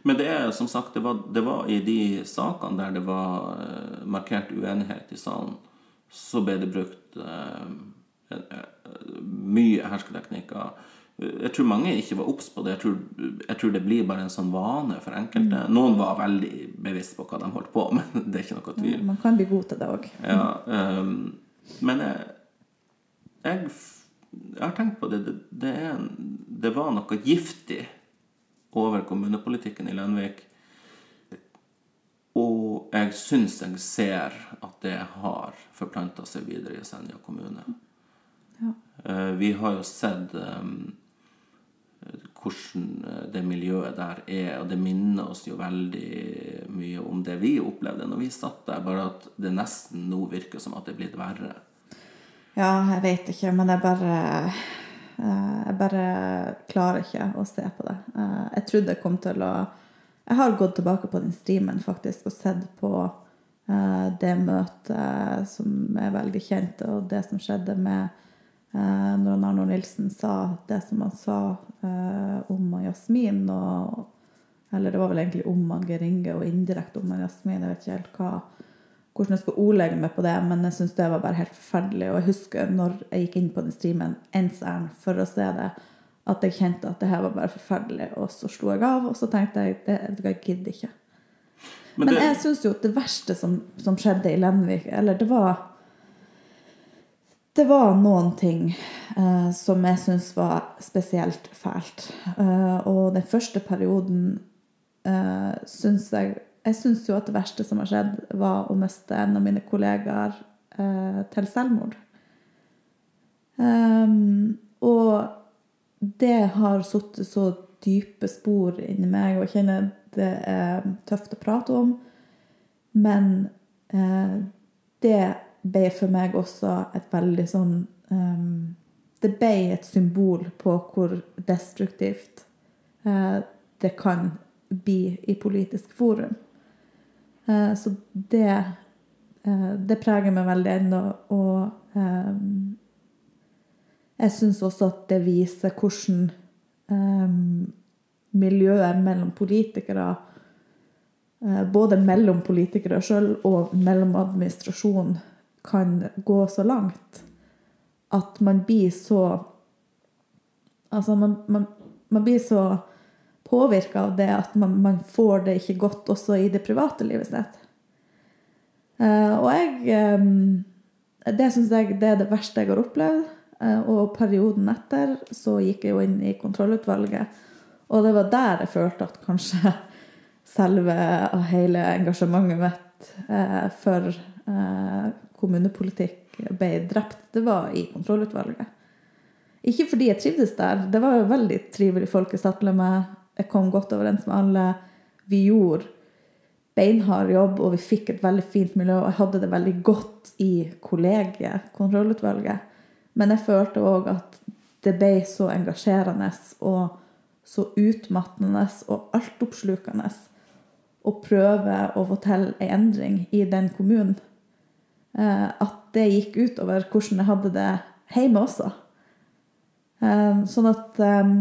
Men det er som sagt, det var, det var i de sakene der det var eh, markert uenighet i salen, så ble det brukt eh, eh, mye hersketeknikker. Jeg tror mange ikke var obs på det. Jeg tror, jeg tror det blir bare en sånn vane for enkelte. Noen var veldig bevisst på hva de holdt på med, det er ikke noe tvil. Man kan bli god til det òg. Ja, ehm, men jeg, jeg, jeg har tenkt på det. Det, det, er, det var noe giftig over kommunepolitikken i Lenvik. Og jeg syns jeg ser at det har forplanta seg videre i Senja kommune. Ja. Eh, Vi har jo sett um, hvordan eh, det miljøet der er, og det minner oss jo veldig mye om det vi opplevde når vi satt der, bare at det nesten nå virker som at det er blitt verre. Ja, jeg vet ikke, men jeg bare eh, Jeg bare klarer ikke å se på det. Eh, Jeg trodde jeg kom til å Jeg har gått tilbake på den streamen faktisk og sett på eh, det møtet som er veldig kjent, og det som skjedde med når Arno Nilsen sa det som han sa om Jasmin og Eller det var vel egentlig om Geir Inge, og indirekte om Jasmin. Jeg vet ikke helt hva hvordan jeg skal ordlegge meg på det, men jeg syns det var bare helt forferdelig. Og jeg husker når jeg gikk inn på den streamen ens ærend for å se det, at jeg kjente at det her var bare forferdelig. Og så slo jeg av, og så tenkte jeg det, jeg gidder ikke. Men, Men jeg syns jo at det verste som, som skjedde i Lenvik, eller det var Det var noen ting eh, som jeg syns var spesielt fælt. Eh, og den første perioden uh, syns jeg Jeg syns jo at det verste som har skjedd, var å miste en av mine kollegaer eh, til selvmord. Um, og det har satt så dype spor inni meg, og jeg kjenner det er tøft å prate om. Men eh, det ble for meg også et veldig sånn um, Det ble et symbol på hvor destruktivt eh, det kan bli i politisk forum. Eh, så det, eh, det preger meg veldig ennå. Og um, jeg syns også at det viser hvordan miljøet mellom politikere eh, Både mellom politikere sjøl og mellom administrasjon kan gå så langt at man blir så Altså, man, man, man blir så påvirka av det at man, man får det ikke godt også i det private livet sitt. Uh, og jeg um, Det syns jeg det er det verste jeg har opplevd. Uh, og perioden etter så gikk jeg jo inn i kontrollutvalget. Og det var der jeg følte at kanskje selve og hele engasjementet mitt uh, for kommunepolitikk ble drept. Det var i kontrollutvalget. Ikke fordi jeg trivdes der. Det var jo veldig trivelige folk jeg satt med. Jeg kom godt overens med alle. Vi gjorde beinhard jobb, og vi fikk et veldig fint miljø. Og jeg hadde det veldig godt i kollegiet, kontrollutvalget. Men jeg følte òg at det ble så engasjerende og så utmattende og altoppslukende å prøve å få til en endring i den kommunen. Eh, at det gikk utover hvordan jeg hadde det hjemme også. Eh, sånn at eh,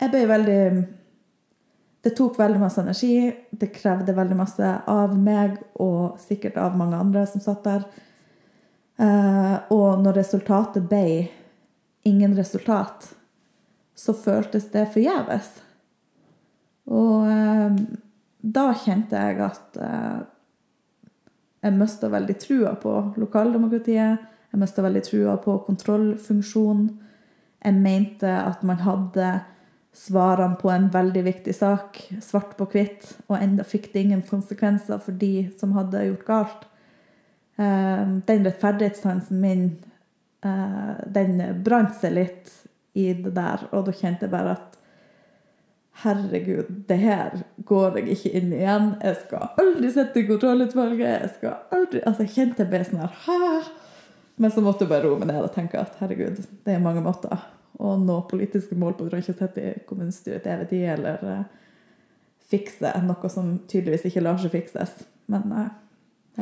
jeg ble veldig Det tok veldig masse energi. Det krevde veldig masse av meg, og sikkert av mange andre som satt der. Og når resultatet ble ingen resultat, så føltes det forgjeves. Og da kjente jeg at jeg mista veldig trua på lokaldemokratiet. Jeg mista veldig trua på kontrollfunksjonen. Jeg mente at man hadde svarene på en veldig viktig sak svart på hvitt, og enda fikk det ingen konsekvenser for de som hadde gjort galt. Den rettferdighetssansen min, den brant seg litt i det der, og da kjente jeg bare at Herregud, det her går jeg ikke inn igjen. Jeg skal aldri sitte i kontrollutvalget. Jeg skal aldri Altså, jeg kjente jeg ble sånn her? Men så måtte jeg bare roe meg ned og tenke at herregud, det er mange måter å nå politiske mål på. Du kan ikke sitte i kommunestyret til evig tid eller uh, fikse noe som tydeligvis ikke lar seg fikses. Men uh,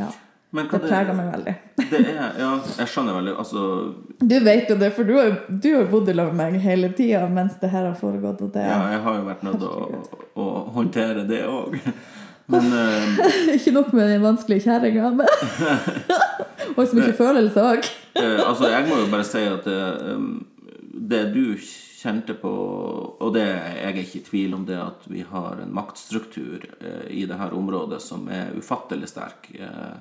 ja. Men Det preger meg veldig. Det er, ja, jeg skjønner veldig. Altså, Du vet jo det, for du har du har bodd i lag med meg hele tida mens det her har foregått. Det ja, jeg har jo vært nødt til å, å håndtere det òg. Men uh, Ikke nok med den vanskelige kjerringa, men Og så mye følelser òg. eh, altså, jeg må jo bare si at det, um, det du kjente på Og det jeg er ikke i tvil om det at vi har en maktstruktur eh, i dette området som er ufattelig sterk. Eh,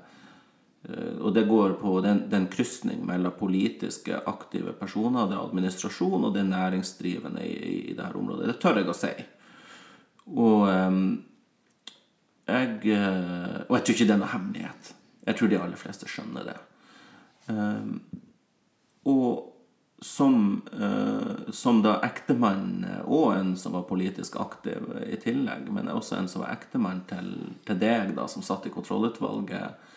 eh, og det går på den, den krysning mellom politiske, aktive personer, det er administrasjon og det er næringsdrivende i, i, dette området. Det tør jeg å si. Og jeg, uh, og jeg tror ikke det er noe hemmelighet. Jeg tror de aller fleste skjønner det. Um, og som, uh, som da ektemann og en som var politisk aktiv i tillegg, men også en som var ektemann til, til deg, da, som satt i kontrollutvalget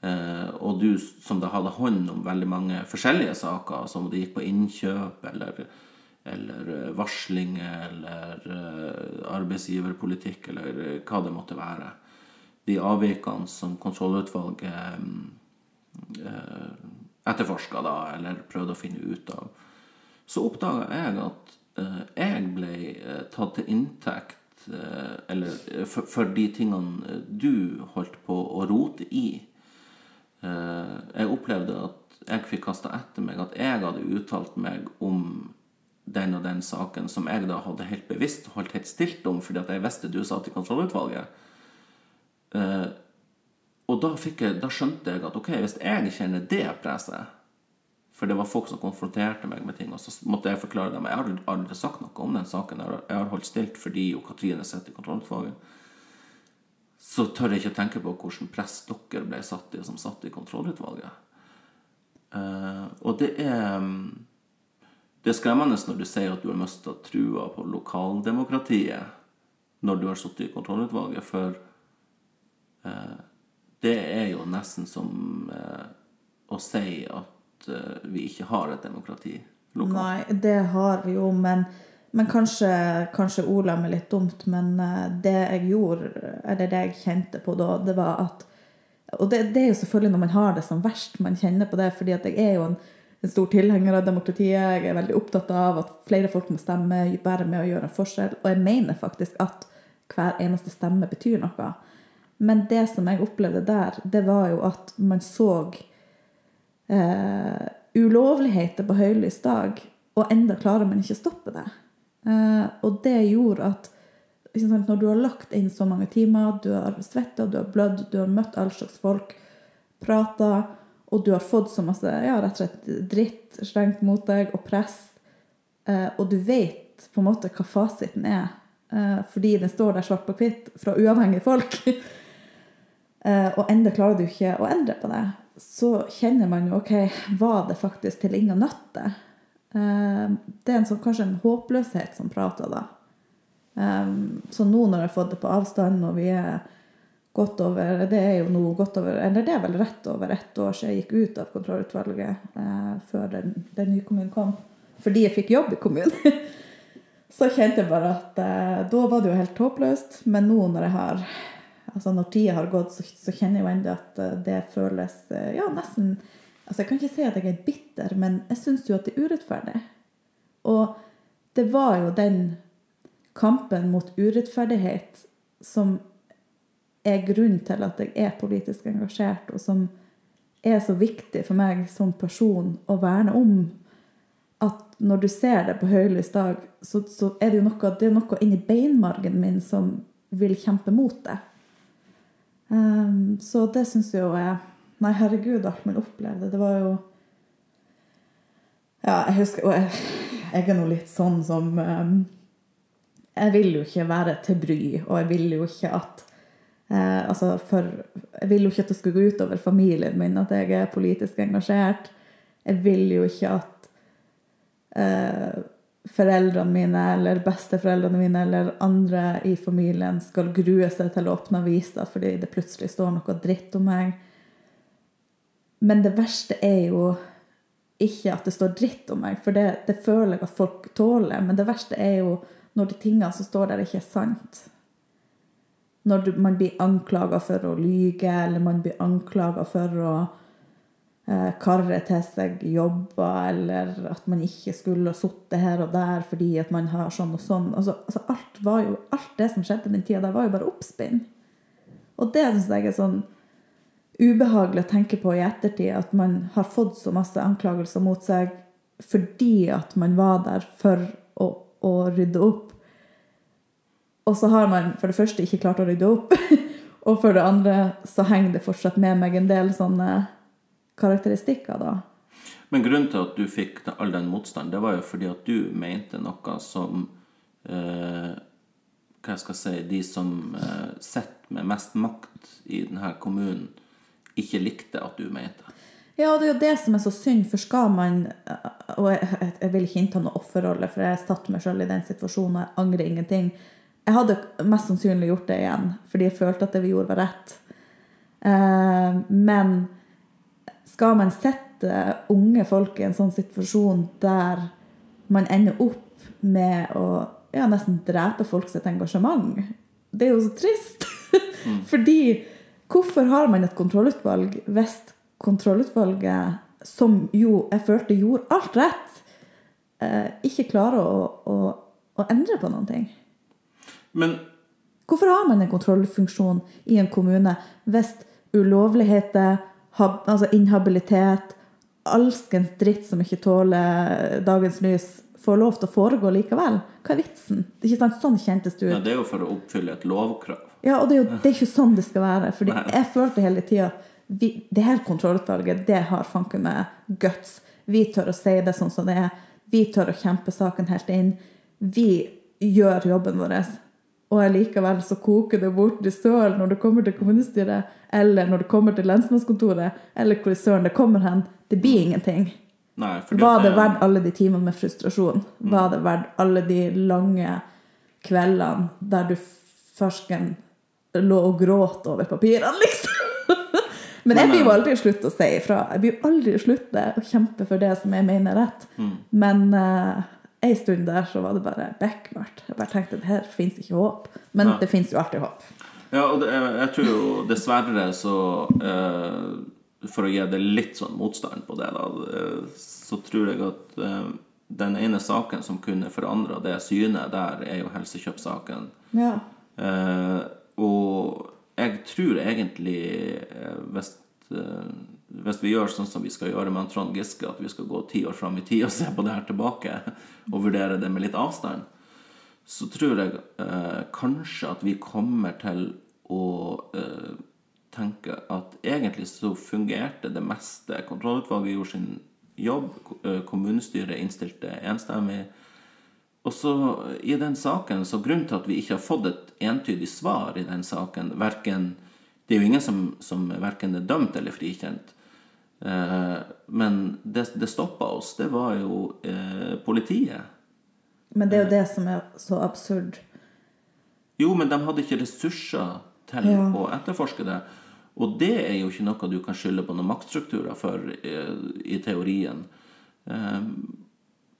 Eh, og du som da hadde hånd om veldig mange forskjellige saker, som det gikk på innkjøp eller, eller eh, varsling eller uh, arbeidsgiverpolitikk eller hva det måtte være. De avvikene som kontrollutvalget etterforska da, eller prøvde å finne ut av. Så oppdaga jeg at jeg ble tatt til inntekt eller, for, for de tingene du holdt på å rote i Eh, jeg opplevde at jeg fikk kasta etter meg at jeg hadde uttalt meg om den og den saken som jeg da hadde helt bevisst holdt helt stilt om fordi at jeg visste du satt i kontrollutvalget. Eh, og da, jeg, da, skjønte jeg at ok, hvis jeg kjenner det presset For det var folk som konfronterte meg med ting, og så måtte jeg forklare dem. Jeg har aldri sagt noe om den saken. Jeg har holdt stilt fordi jo Katrine sitter i kontrollutvalget så tør jeg ikke tenke på hvordan press dere ble satt i, som satt i kontrollutvalget. Uh, og det er Det er skremmende når du sier at du har mista trua på lokaldemokratiet når du har sittet i kontrollutvalget, for eh, det er jo nesten som eh, å si at vi ikke har et demokrati lokalt. Nei, det har vi jo, men men kanskje, kanskje Ola meg litt dumt, men eh, det jeg gjorde, eller det jeg kjente på da, det var at Og det, det er jo selvfølgelig når man har det som verst, man kjenner på det, fordi at jeg er jo en, en stor tilhenger av demokratiet. Jeg er veldig opptatt av at flere folk må stemme, være med å gjøre en forskjell. Og jeg mener faktisk at hver eneste stemme betyr noe. Men det som jeg opplevde der, det var jo at man så eh, ulovligheter på høylys dag, og enda klarer man ikke å stoppe det. Eh, og det gjorde at sant, når du har lagt inn så mange timer, du har svetta, du har blødd, du har møtt all slags folk, prata, og du har fått så masse ja, rett og slett dritt slengt mot deg, og press, eh, og du vet på en måte hva fasiten er, eh, fordi den står der svart på hvitt fra uavhengige folk, og enda klarer du ikke å endre på det, så kjenner man jo OK, var det faktisk til ingen nytte? Eh, det er en sånn, kanskje en håpløshet som prater da. Um, så nå når jeg har fått det på avstand, og vi er godt over Det er jo nå godt over Eller det er vel rett over ett år siden jeg gikk ut av kontrollutvalget eh, før den, den, nye kommunen kom. Fordi jeg fikk jobb i kommunen. så kjente jeg bare at eh, da var det jo helt håpløst. Men nå når jeg har Altså når tida har gått, så, så kjenner jeg jo ennå at uh, det føles ja, nesten Altså, jeg kan ikke si at jeg er bitter, men jeg syns jo at det er urettferdig. Og det var jo den kampen mot urettferdighet som er grunnen til at jeg er politisk engasjert, og som er så viktig for meg som person å verne om. At når du ser det på høylys dag, så, så, er det jo noe, det er noe inni beinmargen min som vil kjempe mot det. Um, så det syns jeg jo er Nei, herregud, alt man opplevde. Det var jo Ja, jeg husker Og jeg, jeg er nå litt sånn som um, Jeg vil jo ikke være til bry, og jeg vil jo ikke at eh, altså for, Jeg vil jo ikke at det skal gå utover familien min at jeg er politisk engasjert. Jeg vil jo ikke at eh, foreldrene mine eller besteforeldrene mine eller andre i familien skal grue seg til å åpne avisa fordi det plutselig står noe dritt om meg. Men det verste er jo ikke at det står dritt om meg, for det, det føler jeg at folk tåler. Men det verste er jo når de tingene som står der, ikke er sant. Når man blir anklaga for å lyge, eller man blir anklaga for å eh, karre til seg jobber, eller at man ikke skulle sittet her og der fordi at man har sånn og sånn. Altså, altså alt, jo, alt, det som skjedde den tida, der var jo bare oppspinn. Og det syns jeg er sånn ubehagelig å tenke på i ettertid at man har fått så masse anklagelser mot seg fordi at man var der for å, å rydde opp. Og så har man for det første ikke klart å rydde opp. og for det andre så henger det fortsatt med meg en del sånne karakteristikker, da. Men grunnen til at du fikk all den motstanden, det var jo fordi at du mente noe som eh, Hva jeg skal si De som eh, sitter med mest makt i denne kommunen, ikke likte at du mente. Ja, og det er jo det som er så synd, for skal man Og jeg, jeg vil ikke innta noe offerrolle, for jeg satte meg sjøl i den situasjonen, og jeg angrer ingenting. Jeg hadde mest sannsynlig gjort det igjen, fordi jeg følte at det vi gjorde, var rett. Eh, men skal man sette unge folk i en sånn situasjon der man ender opp med å ja, nesten drepe folk sitt engasjement? Det er jo så trist. Fordi hvorfor har man et kontrollutvalg hvis kontrollutvalget, som jo jeg følte gjorde alt rett, eh, ikke klarer å, å, å endre på noen ting? Men Hvorfor har man en kontrollfunksjon i en kommune hvis ulovligheter, hab, altså inhabilitet, alskens dritt som ikke tåler dagens lys, får lov til å foregå likevel? Hva er vitsen? Det er ikke sant, Sånn kjentes det ja, det er jo for å oppfylle et lovkrav. Ja, og det er jo det er ikke sånn det skal være. Fordi Nei. jeg følte hele tida det her kontrollutvalget, det har fanken meg guts. Vi tør å si det sånn som det er. Vi tør å kjempe saken helt inn. Vi gjør jobben vår. Og allikevel så koker det bort i søl når det kommer til kommunestyret, eller når det kommer til lensmannskontoret, eller hvor i søren det kommer hen. Det blir ingenting. Nei, Var det verdt alle de timene med frustrasjon? Var det verdt alle de lange kveldene der du fersken lå og gråt over papirene, liksom? Men jeg blir jo aldri slutt å si ifra. Jeg blir aldri slutte å kjempe for det som jeg mener er rett. Men uh, en stund der så var det bare bekmørkt. Jeg bare tenkte at her fins ikke håp. Men Ja. det fins jo alltid håp. Ja, og det, jeg tror jo dessverre så eh, For å gi det litt sånn motstand på det, da, eh, så tror jeg at eh, den ene saken som kunne forandra det synet der, er jo helsekjøpssaken. Ja. Eh, og jeg tror egentlig eh, hvis, eh, hvis vi gjør sånn som vi skal gjøre med Trond Giske, at vi skal gå ti år fram i tid og se på det her tilbake, og vurdere det med litt avstand, så tror jeg eh, kanskje at vi kommer til å eh, tenke at egentlig så fungerte det meste. Kontrollutvalget gjorde sin jobb, eh, kommunestyret innstilte enstemmig. Og så i den saken, så grunnen til at vi ikke har fått et entydig svar i den saken, verken, det er jo ingen som, som verken er dømt eller frikjent, men det, det stoppa oss, det var jo eh, politiet. Men det er jo det som er så absurd. Jo, men de hadde ikke ressurser til Ja. å etterforske det. Og det er jo ikke noe du kan skylde på noen maktstrukturer for eh, i teorien. Eh,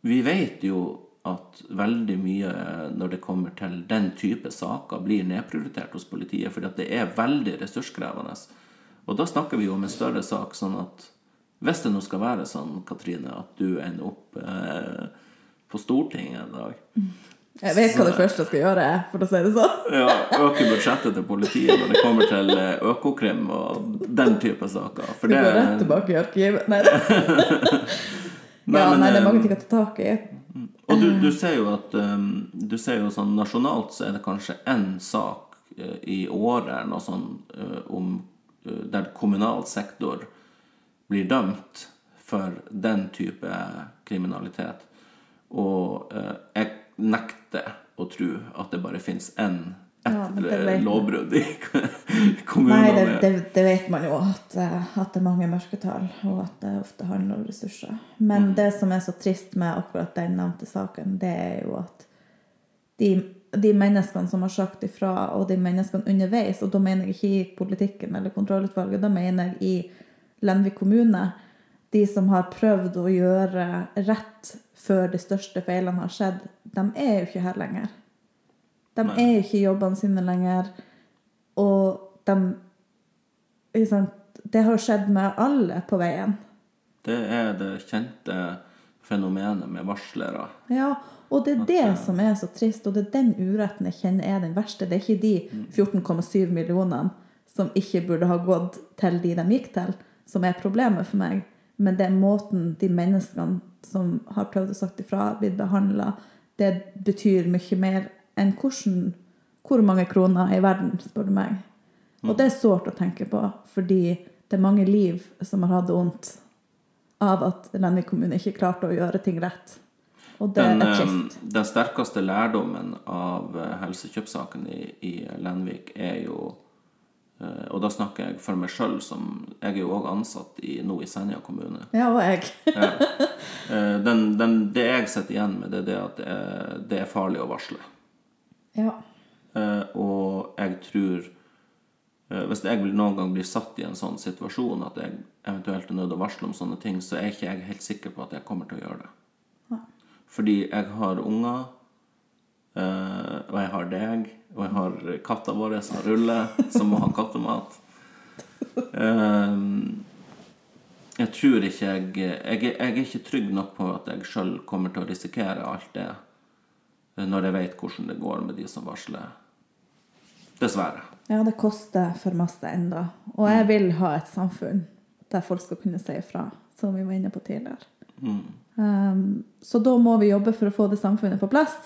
Vi vet jo at veldig mye når det kommer til den type saker, blir nedprioritert hos politiet, fordi det er veldig ressurskrevende. Og da snakker vi jo om en større sak, sånn at hvis det nå skal være sånn, Katrine, at du ender opp eh, på Stortinget en dag Jeg vet hva det første jeg skal gjøre, for å si det sånn. ja, øke budsjettet til politiet når det kommer til eh, Økokrim og den type saker. For det... det, går rett tilbake i arkivet. Nei, ja, nei, det er mange eh, ting å ta tak i. Og du, du ser jo at um, Du ser jo sånn nasjonalt så er det kanskje én sak eh, i året eller noe eh, om eh, der kommunal sektor blir dømt for den type kriminalitet. Og eh, jeg nekter å tro at det bare fins én ett Ja, lovbrudd i Nei, det, det, det vet man jo, at, eh, at det er mange mørketall, og at det ofte handler om ressurser. Men det som er så trist med akkurat den nevnte saken, det er jo at de, de menneskene som har sagt ifra, og de menneskene underveis, og da mener jeg ikke i politikken eller kontrollutvalget, da mener jeg i Lenvik kommune, de som har prøvd å gjøre rett før de største feilene har skjedd, de er jo ikke her lenger. De Nei. er jo ikke i jobbene sine lenger. Og de sant, Det har skjedd med alle på veien. Det er det kjente fenomenet med varslere. Ja, og det er det som er så trist, og det er den uretten jeg kjenner er den verste. Det er ikke de 14,7 millionene som ikke burde ha gått til de de gikk til, som er problemet for meg. Men det er måten de menneskene som har prøvd å sagt ifra, blitt behandla, det betyr mye mer enn hvordan, hvor mange kroner i verden, spør du meg. Og det er sårt å tenke på, fordi det er mange liv som har hatt vondt av at Lenvik kommune ikke klarte å gjøre ting rett. Og det Den, er eh, trist. den sterkeste lærdommen av eh, helsekjøpssaken i, i Lenvik er jo eh, Og da snakker jeg for meg sjøl, som Jeg er jo òg ansatt i, nå i Senja kommune. Ja, og jeg. Den, den, det jeg sitter igjen med, det er det at det er, det er farlig å varsle. Ja. Og jeg tror Hvis jeg noen gang blir satt i en sånn situasjon at jeg eventuelt er nødt til å varsle om sånne ting, så er ikke jeg helt sikker på at jeg kommer til å gjøre det. Fordi jeg har unger, eh, og jeg har deg, og jeg har katta vår som ruller, som må ha kattemat. Eh, jeg tror ikke jeg jeg, er- jeg er ikke trygg nok på at jeg sjøl kommer til å risikere alt det eh, når jeg vet hvordan det går med de som varsler. Dessverre. Ja, det koster for masse enda. Og jeg vil ha et samfunn der folk skal kunne si ifra, som vi var inne på tidligere. Um, så da må vi jobbe for å få det samfunnet på plass.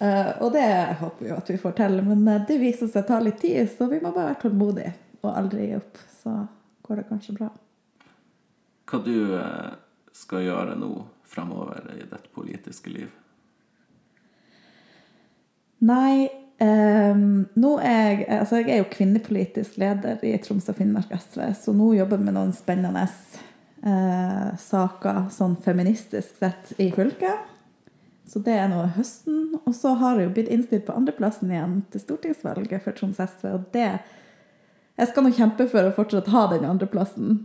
Uh, og det håper vi jo at vi får til, men uh, det viser seg å ta litt tid, så vi må bare være tålmodige og aldri gi opp. Så går det kanskje bra. Hva du eh, skal gjøre nå fremover i ditt politiske liv? Nei, ehm, nå er jeg Altså, jeg er jo kvinnepolitisk leder i Troms og Finnmark SV, så nå jobber jeg med noen spennende uh, saker sånn feministisk sett i fylket. Så det er nå høsten. Og så har jeg jo blitt innstilt på andreplassen igjen til stortingsvalget for Troms SV, og det Jeg skal nå kjempe for å fortsatt ha den andreplassen.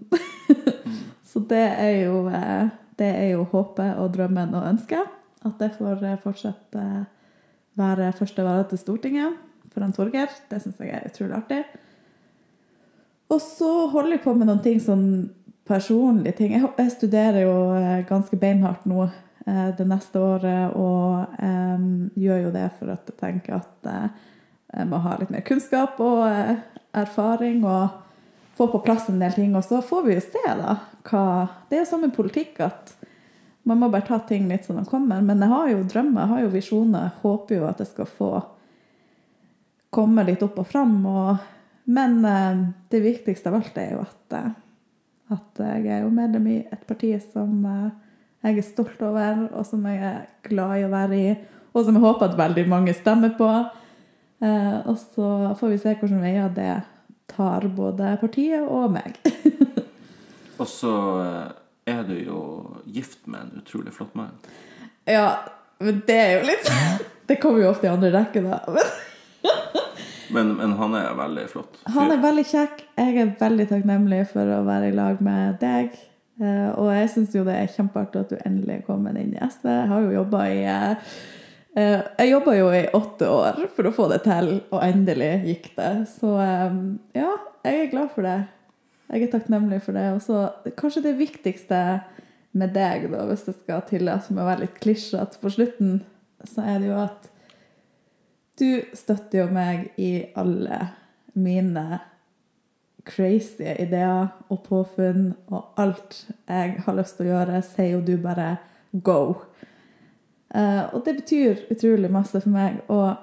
så det er jo uh, det er jo håpet og drømmen og ønsket. At det får eh, fortsette være første vara til Stortinget for en Torgeir. Det syns jeg er utrolig artig. Og så holder jeg på med noen ting sånn personlige ting. Jeg, studerer jo eh, ganske beinhardt nå eh, det neste året, og eh, gjør jo det for jeg tenker at eh, jeg må ha litt mer kunnskap og eh, erfaring og få på plass en del ting. Og så får vi jo se, da. Hva Det er jo sånn med politikk at man må bare ta ting litt som de kommer. Men jeg har jo drømmer, jeg har jo visjoner. Jeg håper jo at jeg skal få komme litt opp og fram. Og, men eh, det viktigste av alt er jo at, eh, at jeg er jo medlem i et parti som eh, jeg er stolt over, og som jeg er glad i å være i, og som jeg håper at veldig mange stemmer på. Og så får vi se hvilke veier det tar både partiet og meg. Og så er du jo gift med en utrolig flott mann. ja, men det er jo litt Det kommer jo ofte i andre rekke, da. Men Men, han er veldig flott. Han er veldig kjekk. Jeg er veldig takknemlig for å være i lag med deg. Eh, Og jeg syns jo det er kjempeartig at du endelig er kommet inn i SV. Jeg har jo jobba i eh, eh, Jeg jobba jo i åtte år for å få det til, og endelig gikk det. Så ja, jeg er glad for det. Jeg er takknemlig for det. Og så kanskje det viktigste med deg, da, hvis det skal tillate meg å være litt klisjete på slutten, så er det jo at du støtter jo meg i alle mine crazy ideer og påfunn, og alt jeg har lyst til å gjøre, sier jo du bare go. Uh, og det betyr utrolig masse for meg. Og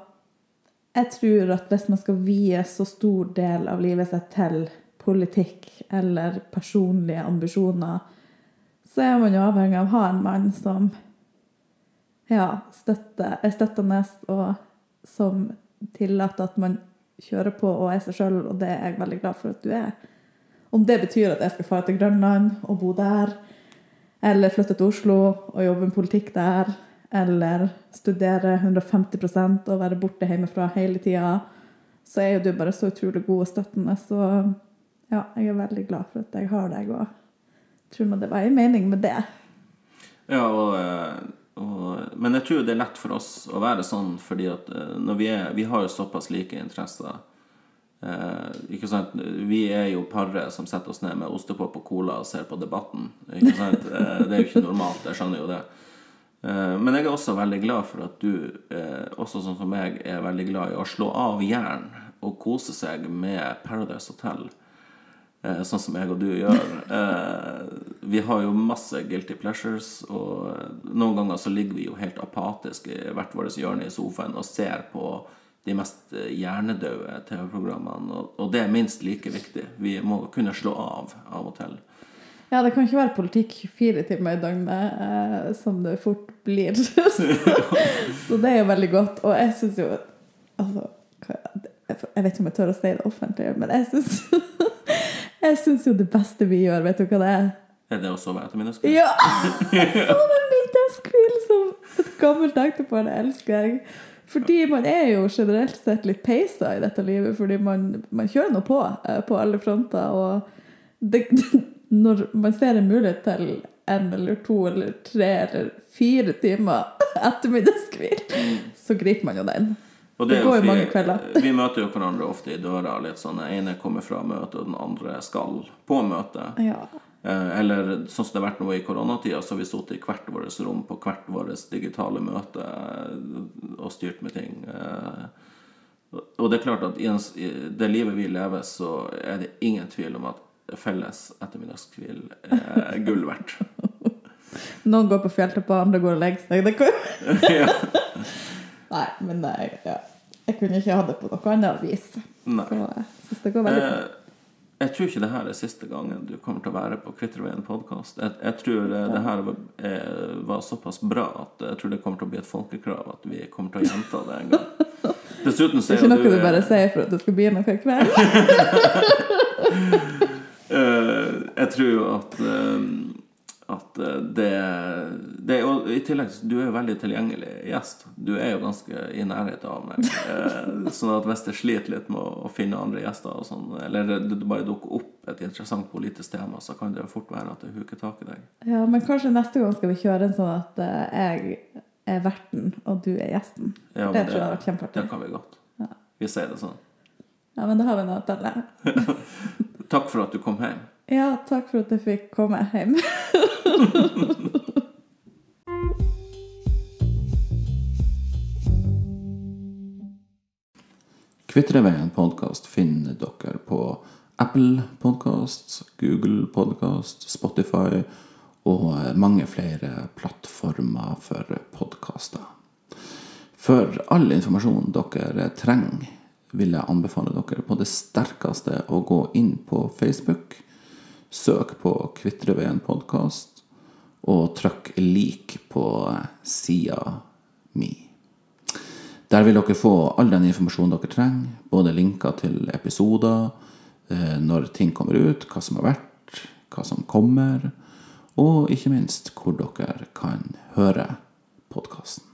jeg tror at hvis man skal vie så stor del av livet sitt til politikk eller personlige ambisjoner, så er man jo avhengig av å ha en mann som ja, støtter, er støttende og som tillater at man kjører på og er seg sjøl, og det er jeg veldig glad for at du er. Om det betyr at jeg skal dra til Grønland og bo der, eller flytte til Oslo og jobbe med politikk der, eller studere 150% og være borte hjemmefra hele tida, så er jo du bare så utrolig god og støttende. Så ja, jeg er veldig glad for at jeg har deg, og tror nå det var en mening med det. Ja, og, eh, og, men jeg tror det er lett for oss å være sånn, fordi at eh, når vi er Vi har såpass like interesser. Eh? Vi er jo paret som setter oss ned med ostepop og cola og ser på Debatten. Eh, det er jo ikke normalt, jeg skjønner jo det. Eh, men jeg er også veldig glad for at du, eh, også sånn som meg, er veldig glad i å slå av jern og kose seg med Paradise Hotel. Eh, sånn som jeg og du gjør. Eh, vi har jo masse guilty pleasures, og noen ganger så ligger vi jo helt apatisk i hvert vårt hjørne i sofaen og ser på de mest eh, hjernedøde TV-programmene. Og, det er minst like viktig. Vi må kunne slå av av og til. Ja, det kan ikke være politikk 24 timer i døgnet, eh, som det fort blir. så det er jo veldig godt. Og jeg syns jo Altså, jeg vet ikke om jeg tør å si det offentlig, men jeg syns Jeg syns jo det beste vi gjør, vet du hva det er? Er det å sove etter middagskveld? Ja! Sove middagskveld som et gammelt ektepar, det elsker jeg. Fordi man er jo generelt sett litt peisa i dette livet, fordi man, man kjører nå på eh, på alle fronter. Og det, når man ser en mulighet til en eller to eller tre eller fire timer ettermiddagskvil, så griper man jo den. Og Det det går jo mange kvelder. Vi møter jo hverandre ofte i døra. litt sånn, Den ene kommer fra møte, og den andre skal på møte. Ja. Eh, Eller sånn som det har vært nå i koronatida, så har vi sittet i hvert vårt rom på hvert vårt digitale møte eh, og styrt med ting. Eh, Og det er klart at i det livet vi lever, så er det ingen tvil om at felles ettermiddagskvil er gull verdt. Noen går på fjelltopp, andre går og legger seg. Det kan... ja. Nei, men jeg, ja. jeg kunne ikke ha det på noe annet vis. Nei. Så jeg synes det går veldig bra. Eh, Jeg tror ikke det her er siste gangen du kommer til å være på Kvitterveien podkast. Jeg, jeg tror eh, det her var, er, var såpass bra at jeg tror det kommer til å bli et folkekrav at vi kommer til å gjenta det en gang. Dessuten så Det er ikke noe du eh, bare sier for at det skal bli noe i kveld. Eh, jeg tror jo at eh, at eh, det, det Og i tillegg, du er jo veldig tilgjengelig gjest. Du er jo ganske i nærheten av meg. Eh, sånn at hvis jeg sliter litt med å, finne andre gjester, sånn, eller det, bare dukker opp et interessant politisk tema, så kan det jo fort være at jeg huker tak i deg. Ja, men kanskje neste gang skal vi kjøre en sånn at eh, jeg er verten, og du er gjesten. Ja, det tror jeg har vært kjempeartig. Det kan vi godt. Vi sier det sånn. Ja, men da har vi noe å telle. Takk for at du kom hjem. Ja, takk for at jeg fikk komme hjem. Kvitreveien podkast finner dere på Apple Podkast, Google Podkast, Spotify og mange flere plattformer for podkaster. For all informasjon dere trenger, vil jeg anbefale dere på det sterkeste å gå inn på Facebook, søk på Kvitreveien podkast, og trykk lik på sida mi. Der vil dere få all den informasjonen dere trenger, både linker til episoder, eh, når ting kommer ut, hva som har vært, hva som kommer, og ikke minst hvor dere kan høre podkasten.